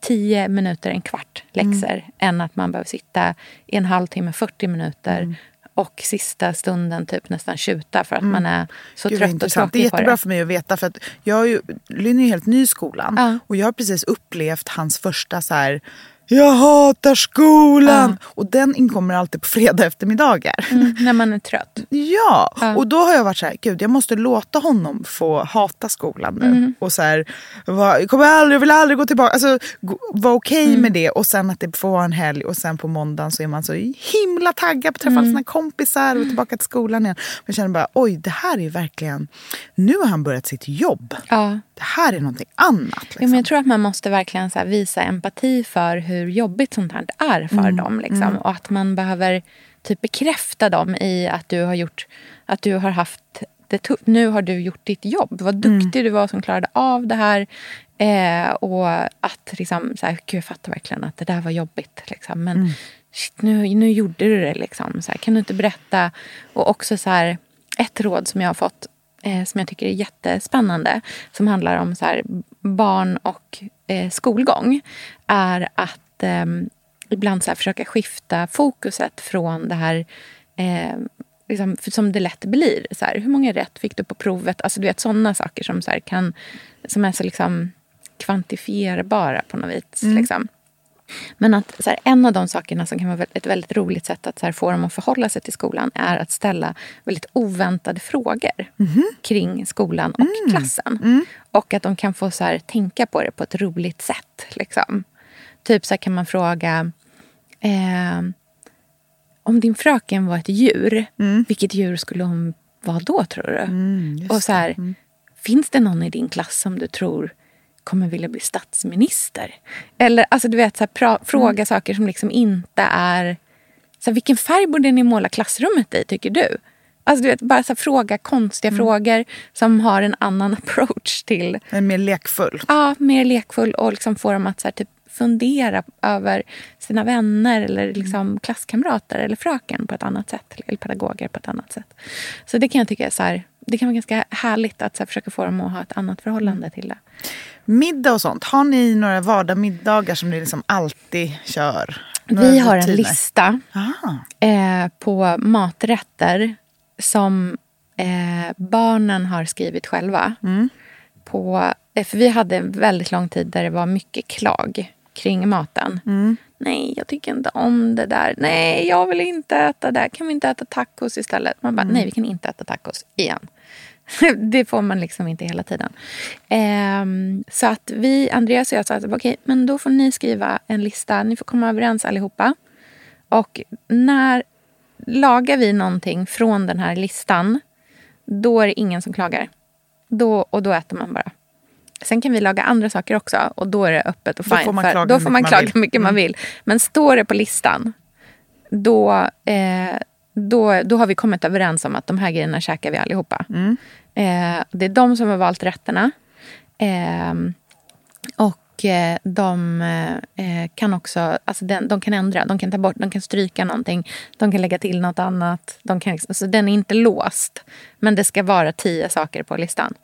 tio minuter, en kvart läxor. Mm. Än att man behöver sitta i en halvtimme, 40 minuter. Mm. Och sista stunden typ nästan tjuta för att man är så Mm. Gud, trött och intressant. Det är tråkig jättebra det. för mig att veta. För att jag är ju, Lynn är ju helt ny i skolan. Ja. Och jag har precis upplevt hans första så här... Jag hatar skolan! Och den inkommer alltid på fredag eftermiddagar. Mm, när man är trött. Ja, och då har jag varit så här, gud jag måste låta honom få hata skolan nu. Mm. Och så här, va- jag kommer aldrig, jag vill aldrig gå tillbaka. Alltså vara okej Mm. med det och sen att det får vara en helg och sen på måndagen så är man så himla taggad på att träffa Mm. sina kompisar och tillbaka till skolan igen. Men jag känner bara, oj det här är verkligen, nu har han börjat sitt jobb. Ja. Det här är någonting annat. Ja, Liksom. men jag tror att man måste verkligen så visa empati för hur jobbigt sånt här är för Mm, dem. Liksom. Och att man behöver typ bekräfta dem i att du har gjort att du har haft det tufft. Nu har du gjort ditt jobb. Vad Mm. duktig du var som klarade av det här. Eh, och att liksom, så här, Gud, jag fattar verkligen att det där var jobbigt. Liksom. Men Mm. shit, nu, nu gjorde du det. Liksom. Så här, kan du inte berätta? Och också så här, ett råd som jag har fått eh, som jag tycker är jättespännande som handlar om så här, barn och eh, skolgång är att eh, ibland så här, försöka skifta fokuset från det här eh, liksom, som det lätt blir. Så här, hur många rätt fick du på provet? Alltså du vet sådana saker som, så kan, som är så liksom, kvantifierbara på något vis. Liksom. Men att så här, en av de sakerna som kan vara ett väldigt roligt sätt att så här, få dem att förhålla sig till skolan är att ställa väldigt oväntade frågor kring skolan och klassen. Och att de kan få så här, tänka på det på ett roligt sätt. Liksom. Typ så här, kan man fråga eh, om din fröken var ett djur, vilket djur skulle hon vara då tror du? och så här, finns det någon i din klass som du tror kommer vilja bli statsminister? Eller alltså du vet, så här, pra, fråga saker som liksom inte är... Så här, vilken färg borde ni måla klassrummet i tycker du? Alltså du vet, bara så här, fråga konstiga frågor som har en annan approach till är mer lekfull. ja, mer lekfull och liksom få dem att så här, typ, fundera över sina vänner eller liksom, klasskamrater eller fröken på ett annat sätt. Eller pedagoger på ett annat sätt. Så det kan jag tycka är så här, det kan vara ganska härligt att så här, försöka få dem att ha ett annat förhållande till det. Middag och sånt, har ni några vardagsmiddagar som ni liksom alltid kör? Några Vi har en rutiner? lista Aha. eh, på maträtter som eh, barnen har skrivit själva. På, eh, för vi hade en väldigt lång tid där det var mycket klag kring maten. Nej, jag tycker inte om det där. Nej, jag vill inte äta det. Kan vi inte äta tacos istället? Man bara, nej, vi kan inte äta tacos igen. det får man liksom inte hela tiden. Ehm, så att vi, Andreas och jag sa att okej, men då får ni skriva en lista. Ni får komma överens allihopa. Och när lagar vi någonting från den här listan, då är det ingen som klagar. Då, och då äter man bara. Sen kan vi laga andra saker också och då är det öppet och Då fine. får man klaga då hur får mycket man man klaga vill. hur mycket man vill. Men står det på listan, då, eh, då, då har vi kommit överens om att de här grejerna käkar vi allihopa. Mm. Eh, det är de som har valt rätterna. Eh, och de eh, kan också alltså den, de kan ändra, de kan ta bort, de kan stryka någonting. De kan lägga till något annat. De kan, liksom- så den är inte låst. Men det ska vara tio saker på listan.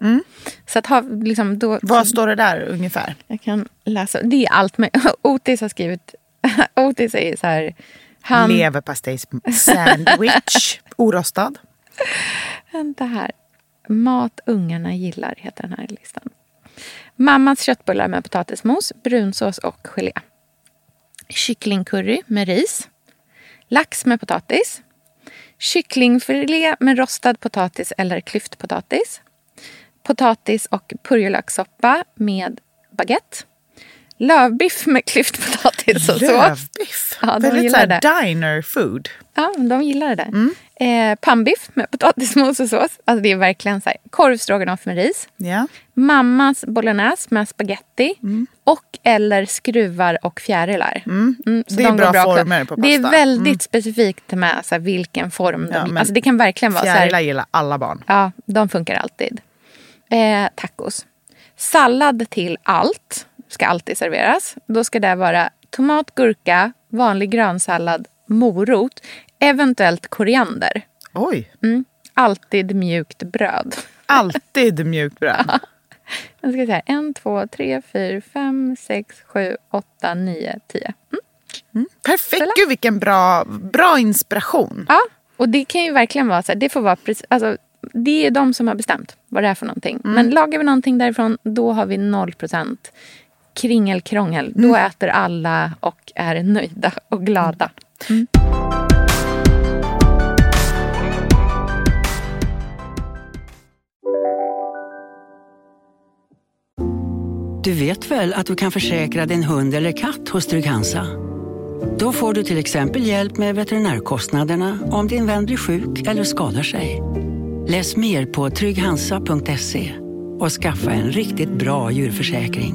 Så att ha, liksom, då, Vad står det där ungefär? jag kan läsa. Det är allt med. Otis har skrivit... Otis säger så här... Han, Leverpastejs-sandwich, orostad. Vänta här. Mat ungarna gillar heter den här listan. Mammas köttbullar med potatismos, brunsås och gelé. Kycklingcurry med ris. Lax med potatis. Kycklingfilé med rostad potatis eller klyftpotatis. Potatis och purjolökssoppa med baguette. Lövbiff med klyftpotatis och sås. Lövbiff. Ja, de Väldigt gillar såhär diner food. Ja, de gillar det. Eh, pannbiff med potatismos och sås. Alltså det är verkligen så här. Korvstroganoff med ris. Ja. Mammas bolognese med spaghetti. Och eller skruvar och fjärilar. Mm, så Det är de bra också. former på Det är pasta. väldigt specifikt med så här, vilken form. Ja, de, men alltså det kan verkligen vara så Fjärilar här, gillar alla barn. Ja, de funkar alltid. Eh, tacos. Sallad till allt ska alltid serveras. Då ska det vara tomat, gurka, vanlig grönsallad, morot, eventuellt koriander. Oj, Mm. Alltid mjukt bröd. alltid mjukt bröd. Jag ska säga en, två, tre, fyra, fem, sex, sju, åtta, nio, tio. Mm. Perfekt, gud vilken bra, bra inspiration. Ja, och det kan ju verkligen vara så här, det får vara precis, alltså, det är de som har bestämt vad det är för någonting. Men lagar vi någonting därifrån, då har vi noll procent kringelkrångel. Då äter alla och är nöjda och glada. Du vet väl att du kan försäkra din hund eller katt hos Trygg-Hansa? Då får du till exempel hjälp med veterinärkostnaderna om din vän blir sjuk eller skadar sig. Läs mer på trygghansa.se och skaffa en riktigt bra djurförsäkring.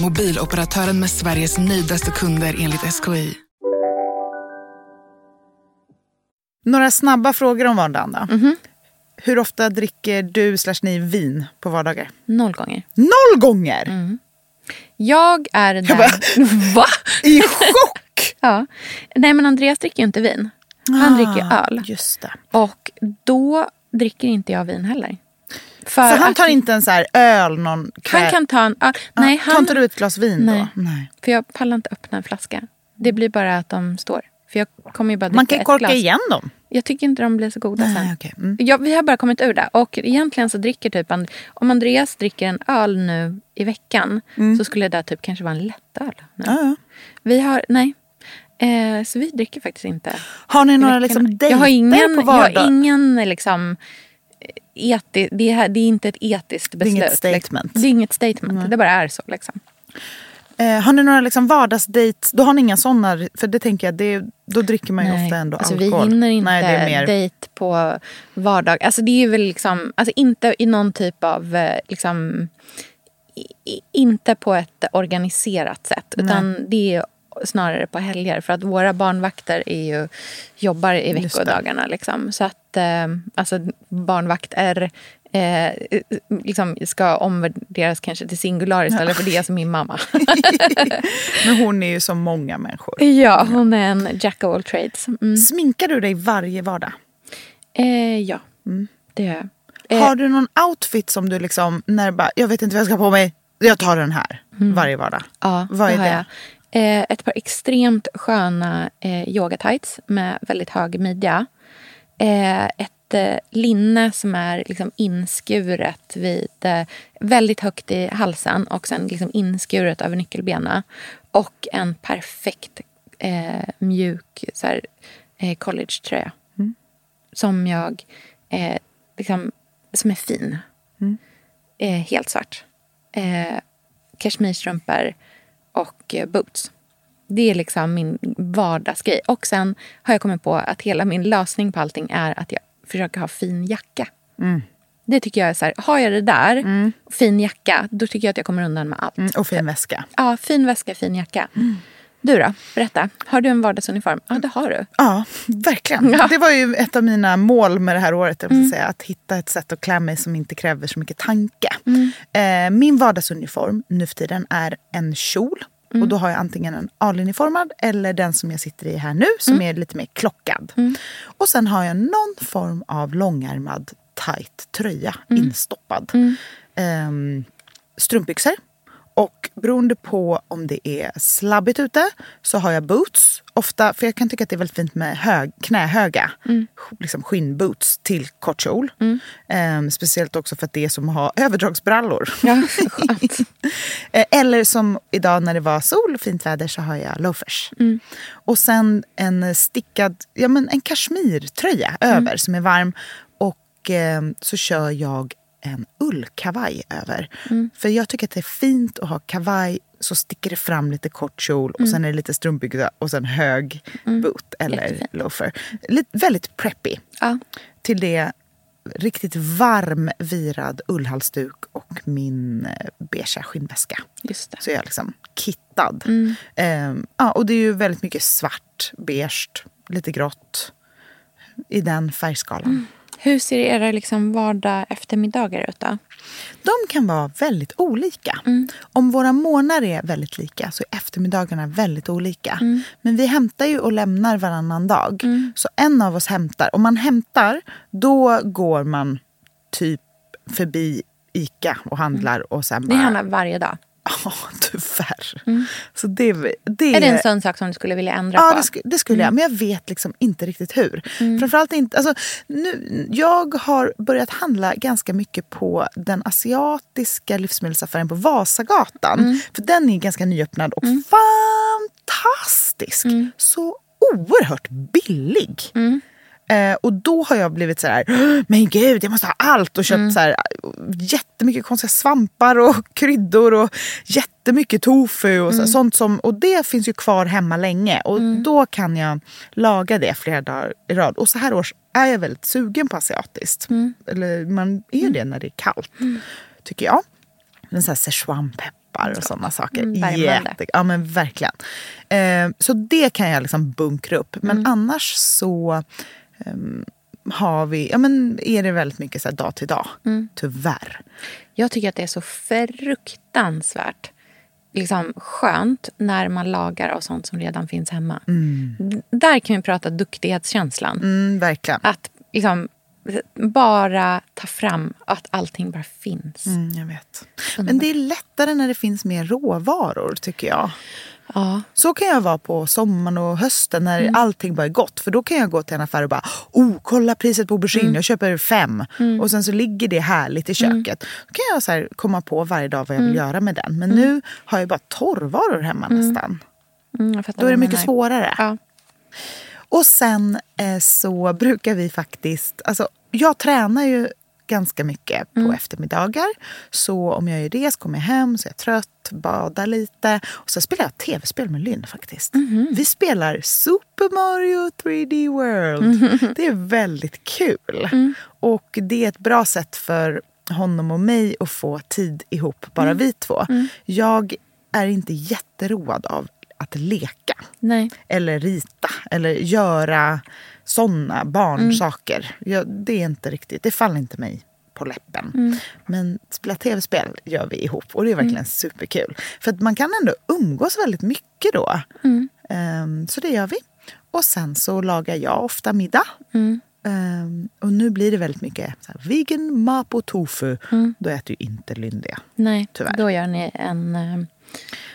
Mobiloperatören med Sveriges nöjdaste kunder enligt SKI. Några snabba frågor om vardagen då. Hur ofta dricker du slash ni vin på vardagar? Noll gånger. Noll gånger! Jag är där... Jag bara- Va? I chock! Ja. Nej, men Andreas dricker ju inte vin. Han dricker öl. Just det. Och då dricker inte jag vin heller. Så han att- tar inte en så här öl någon kväll? Han kan ta en... öl. nej, Tar han, inte du ett glas vin Nej. då? Nej. För jag pallar inte öppna en flaska. Det blir bara att de står. För jag kommer ju bara Man kan korka glas. igen dem. Jag tycker inte de blir så goda Nej, sen. okej. Mm. Ja, vi har bara kommit ur det. Och egentligen så dricker typ... Om Andreas dricker en öl nu i veckan så skulle det typ kanske vara en lättöl. Nu. Mm. Ja, ja. Vi har... Nej. Eh, så vi dricker faktiskt inte. Har ni några liksom jag dejter har ingen, på jag vardag? har ingen liksom... Eti, det, är, det är inte ett etiskt är beslut. inget liksom. statement. Det är inget statement. Det bara är så. Liksom. Eh, har ni några liksom vardagsdejts? Då har ni inga sådana, för det tänker jag, det, då dricker man ju ofta ändå alltså, alkohol. Vi hinner inte Nej, det är mer... dejt på vardag. Alltså det är väl liksom, alltså inte i någon typ av, eh, liksom, i- inte på ett organiserat sätt. Utan det är snarare på helger. För att våra barnvakter är ju, jobbar i veckodagarna. Liksom. Så att eh, alltså, barnvakter eh, liksom ska omvärderas kanske till singular istället för det som min mamma. Men hon är ju som många människor. ja, hon är en jack of all trades. Mm. Sminkar du dig varje vardag? Eh, ja, det gör jag. Eh, Har du någon outfit som du liksom, när bara, jag vet inte vad jag ska ha på mig, jag tar den här varje vardag? Ja, Vad är det? Eh, ett par extremt sköna eh, yogatights med väldigt hög midja. Eh, ett eh, linne som är liksom inskuret vid, eh, väldigt högt i halsen och sen liksom inskuret över nyckelbenen. Och en perfekt eh, mjuk så här, collegetröja. Som jag, liksom, som är fin. Eh, helt svart. Eh, kashmirstrumpor och eh, boots. Det är liksom min vardagsgrej. Och sen har jag kommit på att hela min lösning på allting är att jag försöker ha fin jacka. Det tycker jag är så här, har jag det där, fin jacka, då tycker jag att jag kommer undan med allt. Mm, och fin väska. Ja, fin väska, fin jacka. Du då? Berätta. Har du en vardagsuniform? Ja, det har du. Ja, verkligen. Ja. Det var ju ett av mina mål med det här året. Jag vill säga, att hitta ett sätt att klä mig som inte kräver så mycket tanke. Eh, min vardagsuniform nu för tiden är en kjol. Och då har jag antingen en A-linjeformad eller den som jag sitter i här nu som är lite mer klockad. Och sen har jag någon form av långärmad tight tröja instoppad. Ehm, strumpbyxor. Och beroende på om det är slabbigt ute så har jag boots. Ofta, för jag kan tycka att det är väldigt fint med hög, knähöga liksom skinnboots till kort kjol. Ehm, speciellt också för att det är som att ha överdragsbrallor. Ja. Eh, Eller som idag när det var sol och fint väder så har jag loafers. Och sen en stickad, ja men en kashmirtröja över som är varm. Och eh, så kör jag en ullkavaj över. Mm. För jag tycker att det är fint att ha kavaj så sticker det fram lite kort kjol och sen är det lite strumpbyxa och sen hög boot eller Mm. Jättefint. loafer. Lite, väldigt preppy. Ja. Till det riktigt varm virad ullhalsduk och min eh, beigea skinnväska. Just det. Så jag är liksom kittad. Mm. Ehm, ja, och det är ju väldigt mycket svart, beige, lite grått. I den färgskalan. Mm. Hur ser era liksom vardag eftermiddagar ut då? De kan vara väldigt olika. Om våra månader är väldigt lika så är eftermiddagarna väldigt olika. Men vi hämtar ju och lämnar varannan dag. Så en av oss hämtar. Om man hämtar, då går man typ förbi Ica och handlar och sen Ni bara... handlar varje dag. Ja, tyvärr. Så det, det Är det en sån sak som du skulle vilja ändra Ja, på? det, sk- det skulle jag. Men jag vet liksom inte riktigt hur. Framförallt inte... Alltså, nu, jag har börjat handla ganska mycket på den asiatiska livsmedelsaffären på Vasagatan. För den är ganska nyöppnad och fantastisk. Så oerhört billig. Eh, och då har jag blivit så här, men gud jag måste ha allt och köpt så här, jättemycket konstiga svampar och kryddor och jättemycket tofu och så, sånt som, och det finns ju kvar hemma länge och då kan jag laga det flera dagar i rad. Och så här års är jag väldigt sugen på asiatiskt. Eller man är det när det är kallt, tycker jag. En sån här Szechuanpeppar och sådana saker. Mm. Jätte, ja men verkligen. Eh, så det kan jag liksom bunkra upp. Men annars så ehm, har vi, ja men är det väldigt mycket så dag till dag. Tyvärr. Jag tycker att det är så fruktansvärt liksom, skönt när man lagar av sånt som redan finns hemma. D- Där kan vi prata duktighetskänslan. Mm, verkligen. Att liksom, bara ta fram att allting bara finns. Mm, jag vet. Men det är lättare när det finns mer råvaror tycker jag. Ja. Så kan jag vara på sommaren och hösten när allting bara är gott. För då kan jag gå till en affär och bara, oh kolla priset på aubergine, jag köper fem. Och sen så ligger det härligt i köket. Då kan jag så här komma på varje dag vad jag vill göra med den. Men nu har jag bara torrvaror hemma nästan. Mm, Då är det mycket menar. svårare. Ja. Och sen eh, så brukar vi faktiskt... Alltså, jag tränar ju ganska mycket på eftermiddagar. Så om jag gör det så kommer jag hem, så är jag trött, badar lite. Och så spelar jag tv-spel med Lynn faktiskt. Vi spelar Super Mario 3D World. Det är väldigt kul. Och det är ett bra sätt för honom och mig att få tid ihop, bara vi två. Jag är inte jätteroad av att leka Nej. eller rita eller göra såna barnsaker. Jag, det är inte riktigt, det faller inte mig på läppen. Men spela tv-spel gör vi ihop och det är verkligen superkul. För att man kan ändå umgås väldigt mycket då. Ehm, så det gör vi. Och sen så lagar jag ofta middag. Ehm, och nu blir det väldigt mycket så här, vegan mapo tofu. Då äter ju inte Lynn det. Nej, Tyvärr. då gör ni en...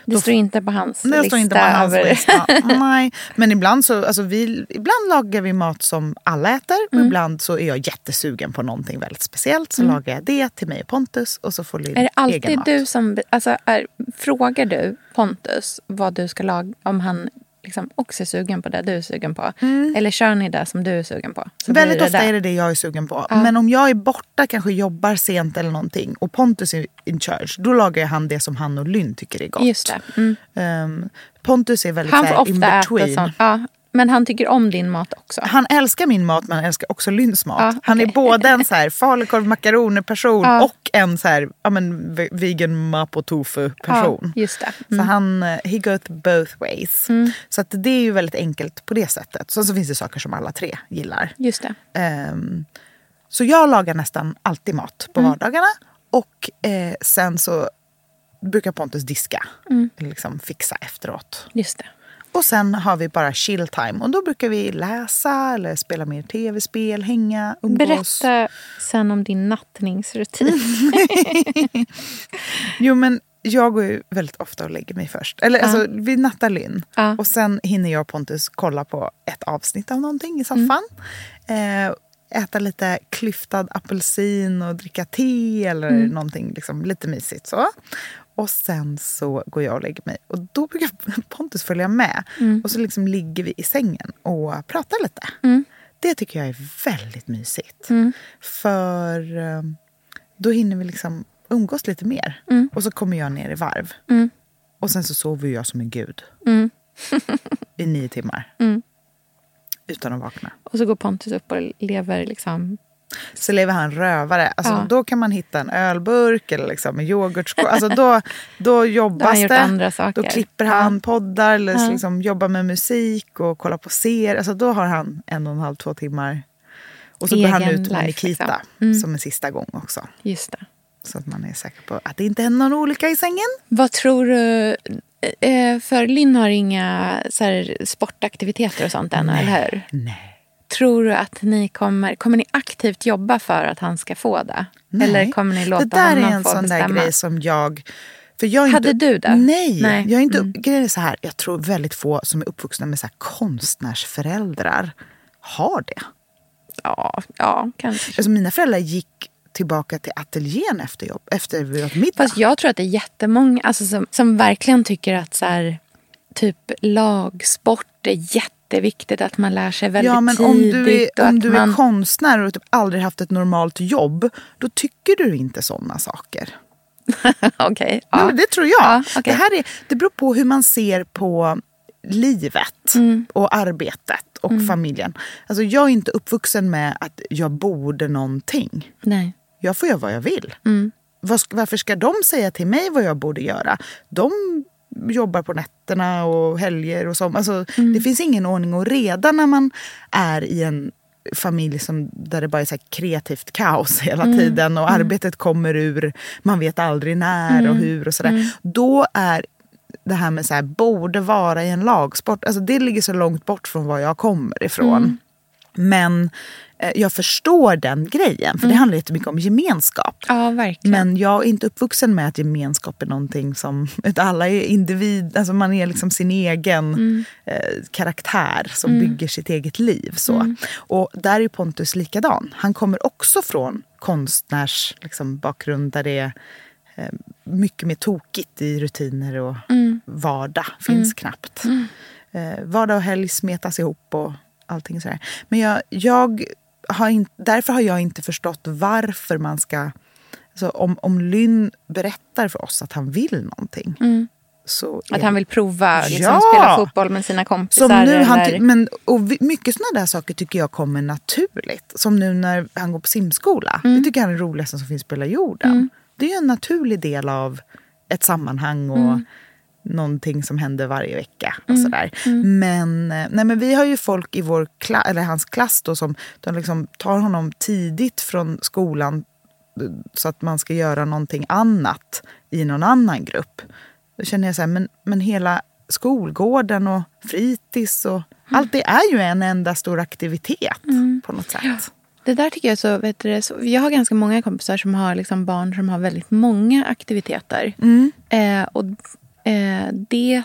Det står inte på hans jag lista. står inte på hans lista. Nej. Men ibland, så, alltså vi, ibland lagar vi mat som alla äter. Och ibland så är jag jättesugen på någonting väldigt speciellt. Så lagar jag det till mig och Pontus. Och så får Linn Är det alltid mat. du som... Alltså, är, frågar du Pontus vad du ska laga om han liksom också är sugen på det du är sugen på? Eller kör ni det som du är sugen på? Väldigt ofta det är det det jag är sugen på. Men om jag är borta, kanske jobbar sent eller någonting och Pontus är in charge, då lagar jag han det som han och Lynn tycker är gott. Just det. Mm. Ehm, Pontus är väldigt Han får här, in ofta äta between. sånt. Ja, men han tycker om din mat också. Han älskar min mat men han älskar också Lynns mat. Ja, Han är både en så här falukorv makaroner person Ja. och en så här, ja, men, ve- vegan mapo tofu person. Ja, just det. Så Mm. han, eh, he goes both ways. Så att det är ju väldigt enkelt på det sättet. Sen så finns det saker som alla tre gillar. Just det. Ehm, så jag lagar nästan alltid mat på Mm. vardagarna. Och eh, sen så brukar Pontus diska. Mm. Liksom fixa efteråt. Just det. Och sen har vi bara chill time. Och då brukar vi läsa eller spela mer tv-spel, hänga, umgås. Berätta sen om din nattningsrutin. Jo men jag går ju väldigt ofta och lägger mig först. Eller alltså vi nattar Lynn. Ja. Och sen hinner jag och Pontus kolla på ett avsnitt av någonting i soffan. Eh, äta lite klyftad apelsin och dricka te eller någonting liksom, lite mysigt så. Och sen så går jag och lägger mig. Och då brukar Pontus följa med. Och så liksom ligger vi i sängen och pratar lite. Det tycker jag är väldigt mysigt. För eh, då hinner vi liksom umgås lite mer. Mm. Och så kommer jag ner i varv. Mm. Och sen så sover jag som en gud. Mm. I nio timmar. Mm. Utan att vakna. Och så går Pontus upp och lever liksom... Så lever han rövare. Alltså, Ja. Då kan man hitta en ölburk eller liksom en yoghurtskål. Alltså, då, då Då jobbas gjort det. Då klipper han, poddar eller Ja. liksom jobbar med musik och kollar på serier. Alltså, då har han en och en halv, två timmar. Och så går han ut med life, Nikita liksom. Mm. som en sista gång också. Just det. Så att man är säker på att det inte händer någon olycka i sängen. Vad tror du... eh, För Linn har inga så här, sportaktiviteter och sånt än, eller hur? Nej. Tror du att ni kommer... Kommer ni aktivt jobba för att han ska få det? Nej. Eller kommer ni låta det där honom är en få sån bestämma? där grej som jag... För jag Hade inte, du det? Nej, Nej. Jag, är inte, Mm. grejen är så här, jag tror väldigt få som är uppvuxna med så här konstnärsföräldrar har det. Ja, ja kanske. Alltså mina föräldrar gick tillbaka till ateljén efter jobb, efter middag. Fast jag tror att det är jättemånga alltså, som, som verkligen tycker att så här, typ lagsport är jätteviktigt. Att man lär sig väldigt ja, men om tidigt. du, är, om du man, är konstnär och typ aldrig haft ett normalt jobb, då tycker du inte såna saker. Okej, Ja. ja. det tror jag. Ja, okej. det, här är, det beror på hur man ser på livet Mm. och arbetet och familjen. Alltså, jag är inte uppvuxen med att jag borde någonting. Nej. Jag får göra vad jag vill. Mm. Varför ska de säga till mig vad jag borde göra? De jobbar på nätterna och helger och så. Alltså, Mm. Det finns ingen ordning och reda när man är i en familj som, där det bara är så kreativt kaos hela Mm. tiden och arbetet kommer ur, man vet aldrig när Mm. och hur och sådär. Då är det här med så här, borde vara i en lagsport, alltså det ligger så långt bort från var jag kommer ifrån. Mm. Men eh, jag förstår den grejen, för det handlar jättemycket om gemenskap. Ja, verkligen. Men jag är inte uppvuxen med att gemenskap är någonting som... Alla är individ, alltså man är liksom sin egen Mm. eh, karaktär som bygger sitt eget liv. Så. Och där är Pontus likadan. Han kommer också från konstnärs liksom, bakgrund där det är eh, mycket mer tokigt i rutiner och vardag finns knappt. Eh, vardag och helg smetas ihop och allting sådär. Men jag, jag har in, därför har jag inte förstått varför man ska... Alltså om, om Lynn berättar för oss att han vill någonting så är Att han vill prova liksom, Ja! spela fotboll med sina kompisar. som nu, han eller... ty- men, och mycket sådana där saker tycker jag kommer naturligt. Som nu när han går på simskola. Mm. Det tycker han är det roligaste som finns på hela jorden. Det är ju en naturlig del av ett sammanhang och Mm. Någonting som händer varje vecka. Och sådär. Men, eh, nej, men vi har ju folk i vår kla- eller hans klass då, som de liksom tar honom tidigt från skolan eh, så att man ska göra någonting annat i någon annan grupp. Då känner jag så här, men, men hela skolgården och fritids och allt det är ju en enda stor aktivitet på något sätt. Det där tycker jag så, vet du, så... Jag har ganska många kompisar som har liksom barn som har väldigt många aktiviteter. Eh, och eh, det...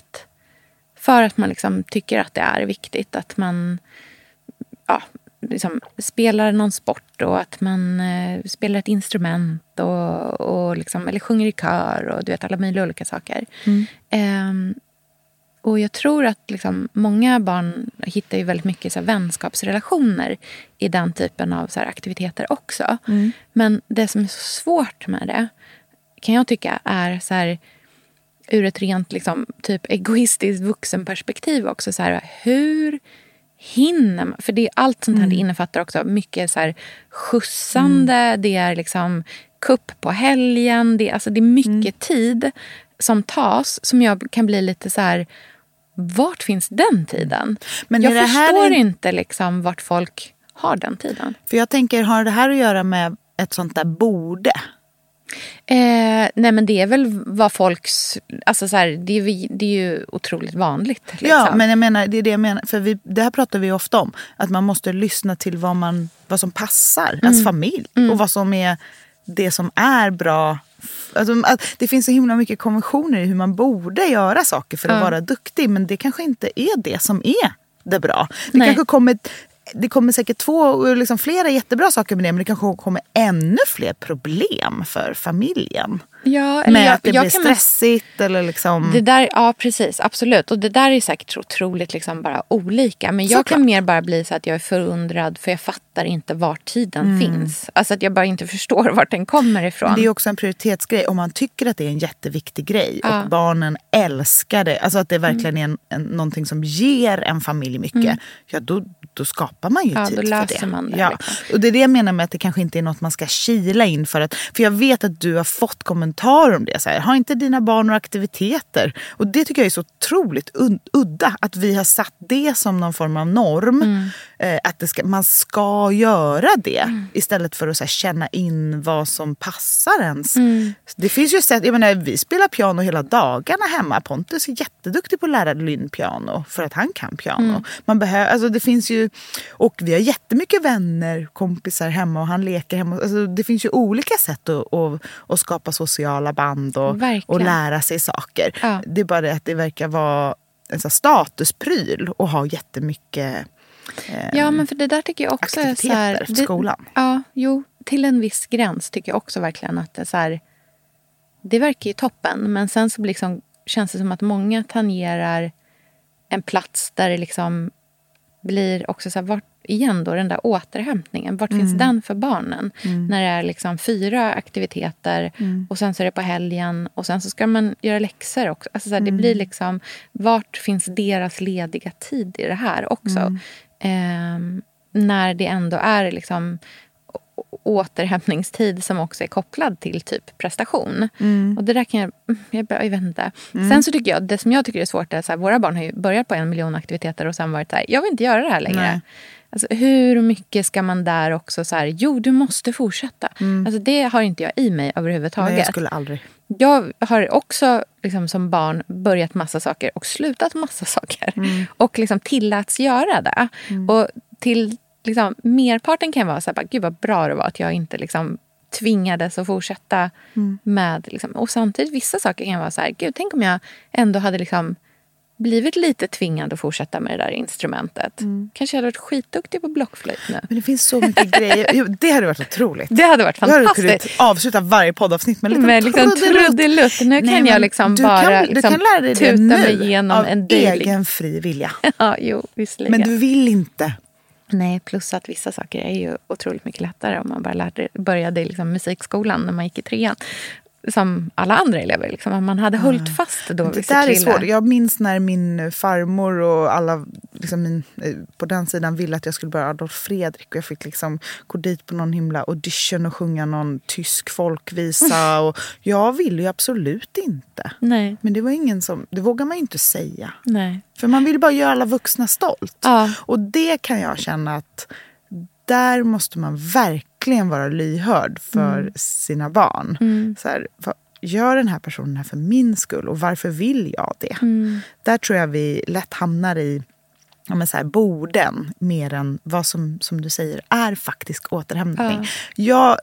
För att man liksom tycker att det är viktigt att man ja, liksom spelar någon sport och att man eh, spelar ett instrument och, och liksom, eller sjunger i kör och du vet alla möjliga olika saker. Ehm, och jag tror att liksom, många barn hittar ju väldigt mycket så här, vänskapsrelationer i den typen av så här, aktiviteter också. Men det som är så svårt med det kan jag tycka är så här, ur ett rent liksom, typ egoistiskt vuxenperspektiv också. Så här, hur hinner man? För det, allt sånt här det innefattar också mycket så här, skjutsande, det är liksom kupp på helgen. Det, alltså, det är mycket tid som tas som jag kan bli lite så här... Vart finns den tiden? Men jag förstår en- inte liksom vart folk har den tiden. För jag tänker, har det här att göra med ett sånt där borde? Eh, nej men det är väl vad folks... Alltså så här, det, är, det är ju otroligt vanligt. Liksom. Ja, men jag menar, det är det jag menar. För vi, det här pratar vi ofta om. Att man måste lyssna till vad, man, vad som passar ens familj. Och vad som är det som är bra. Alltså, det finns så himla mycket konventioner i hur man borde göra saker för att vara duktig. Men det kanske inte är det som är det bra. Det Nej. kanske kommer det kommer säkert två, liksom flera jättebra saker med det men det kanske kommer ännu fler problem för familjen. Ja, eller med jag, att det jag blir stressigt eller liksom... Det där, ja, precis. Absolut. Och det där är säkert otroligt liksom bara olika. Men jag Såklart. kan mer bara bli så att jag är förundrad för jag fattar inte var tiden finns. Alltså att jag bara inte förstår vart den kommer ifrån. Men det är också en prioritetsgrej. Om man tycker att det är en jätteviktig grej Ja. Mm. och barnen älskar det, alltså att det verkligen är en, en, någonting som ger en familj mycket, ja då, då skapar man ju Ja, tid för det. man det, Ja. liksom. Och det är det jag menar med att det kanske inte är något man ska kila in för. Att, för jag vet att du har fått kommentarer om det. Så här, har inte dina barn några aktiviteter? Och det tycker jag är så otroligt udda. Att vi har satt det som någon form av norm. Mm. Eh, att det ska, man ska göra det. Istället för att här, känna in vad som passar ens. Mm. Det finns ju sätt, jag menar, vi spelar piano hela dagarna hemma. Pontus är jätteduktig på att lära Lynn piano för att han kan piano. Mm. Man behöver, alltså det finns ju, och vi har jättemycket vänner, kompisar hemma och han leker hemma. Alltså det finns ju olika sätt att, att, att skapa sociala band och, och lära sig saker. Ja. Det är bara det att det verkar vara en sån statuspryl att ha jättemycket Ja, men för det där tycker jag också är så här, efter det- skolan. Ja, jo, till en viss gräns tycker jag också verkligen att det är så här, Det verkar ju toppen, men sen så liksom, känns det som att många tangerar en plats där det liksom blir också så här, vart, igen då den där återhämtningen. Vart Mm. finns den för barnen? När det är liksom fyra aktiviteter Mm. och sen så är det på helgen och sen så ska man göra läxor också. Alltså så här, Det Mm. blir liksom, vart finns deras lediga tid i det här också? Mm. Ehm, när det ändå är liksom återhämtningstid som också är kopplad till typ prestation. Mm. Och det där kan jag... Jag, jag vet inte. Sen så tycker jag, det som jag tycker är svårt är här, våra barn har ju börjat på en miljon aktiviteter och sen varit så här, jag vill inte göra det här längre. Nej. Alltså, hur mycket ska man där också så här, jo du måste fortsätta. Alltså, det har inte jag i mig överhuvudtaget. Nej, jag skulle aldrig. Jag har också liksom, som barn börjat massa saker och slutat massa saker. Och liksom tilläts göra det. Och till liksom, merparten kan jag vara så här, bara, gud vad bra det var att jag inte liksom, tvingades att fortsätta med... Liksom, och samtidigt vissa saker kan vara så här, gud tänk om jag ändå hade liksom, blivit lite tvingad att fortsätta med det där instrumentet. Kanske jag hade varit skitduktig på blockflöjt nu. Men det finns så mycket grejer. Jo, det hade varit otroligt. Det hade varit Jag hade fantastiskt. kunnat avsluta varje poddavsnitt med en liten liksom trudelutt. Nu Nej, kan jag liksom du bara kan, liksom du kan lära dig det tuta nu mig igenom av en daily. egen fri vilja. Ja, jo, visserligen. Men du vill inte. Nej, plus att vissa saker är ju otroligt mycket lättare om man bara lärde, började i liksom musikskolan när man gick i trean. Som alla andra elever. Liksom. Om man hade hållit fast då Det där är svårt. Jag minns när min farmor och alla liksom min, eh, på den sidan ville att jag skulle börja Adolf Fredrik. Och jag fick liksom gå dit på någon himla audition och sjunga någon tysk folkvisa. Och jag ville ju absolut inte. Nej, Men det var ingen som, det vågar man ju inte säga. nej. För man vill bara göra alla vuxna stolt. Ja. Och det kan jag känna att där måste man verkligen vara lyhörd för Mm. sina barn. Så här, vad, gör den här personen det här för min skull och varför vill jag det? Mm. Där tror jag vi lätt hamnar i ja, men så här, borden mer än vad som, som du säger är faktisk återhämtning. Jag,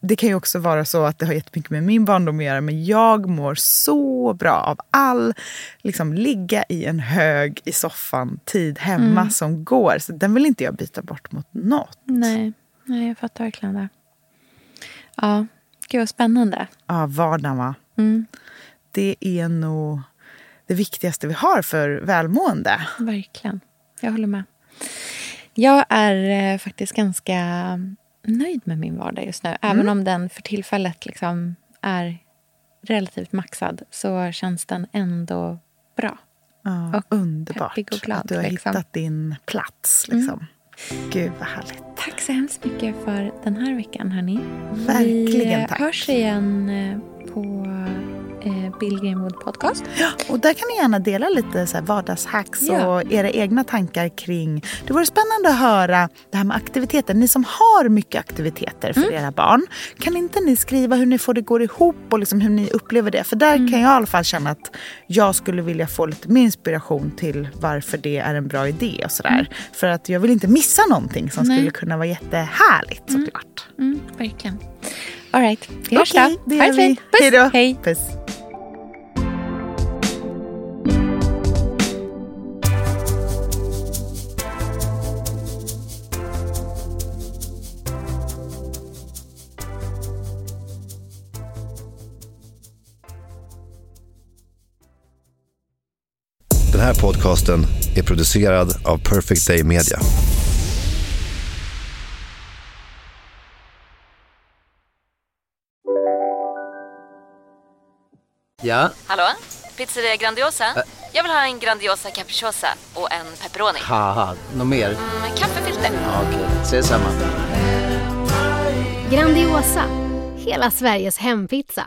det kan ju också vara så att det har jättemycket med min barndom att göra men jag mår så bra av all liksom, ligga i en hög i soffan tid hemma Mm. som går. Så den vill inte jag byta bort mot något. Nej, nej jag fattar verkligen det. Ja, gud vad spännande. Ja, vardagen va? Mm. Det är nog det viktigaste vi har för välmående. Verkligen. Jag håller med. Jag är eh, faktiskt ganska nöjd med min vardag just nu. Mm. Även om den för tillfället liksom är relativt maxad så känns den ändå bra. Ja, Och underbart peppig och glad, att du har liksom. hittat din plats. Liksom. Gud vad härligt. Tack så hemskt mycket för den här veckan, hörni. Verkligen Vi tack. hörs igen eh, på Bill Greenwood Podcast. Och där kan ni gärna dela lite så här vardagshacks Ja. och era egna tankar kring... Det vore spännande att höra det här med aktiviteter. Ni som har mycket aktiviteter Mm. för era barn. Kan inte ni skriva hur ni får det gå ihop och liksom hur ni upplever det? För där Mm. kan jag i alla fall känna att jag skulle vilja få lite mer inspiration till varför det är en bra idé och sådär. För att jag vill inte missa någonting som Mm. Nej. skulle kunna vara jättehärligt såklart. Mm, verkligen. All right, vi hörs Okej, då. Ha det fint. Puss. Hej då. Hej. Puss. Här podcasten är producerad av Perfect Day Media. Ja, Hallå? Pizzeria Grandiosa? Jag vill ha en Grandiosa capriciosa och en pepperoni. något mer? Med kaffefilter. Ja, Okej, ses samma. Grandiosa, hela Sveriges hempizza.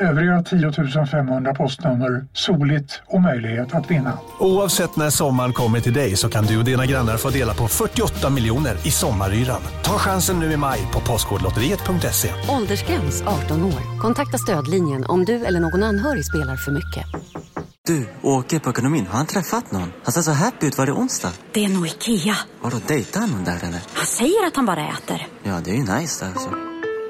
Övriga 10 500 postnummer, soligt och möjlighet att vinna. Oavsett när sommaren kommer till dig så kan du och dina grannar få dela på 48 miljoner i sommaryran. Ta chansen nu i maj på Postkodlotteriet.se. Åldersgräns 18 år. Kontakta stödlinjen om du eller någon anhörig spelar för mycket. Du, åker på ekonomin. Har han träffat någon? Han ser så happy ut. Var det onsdag? Det är nog Ikea. Har du dejtat någon där eller? Han säger att han bara äter. Ja, det är ju nice där alltså.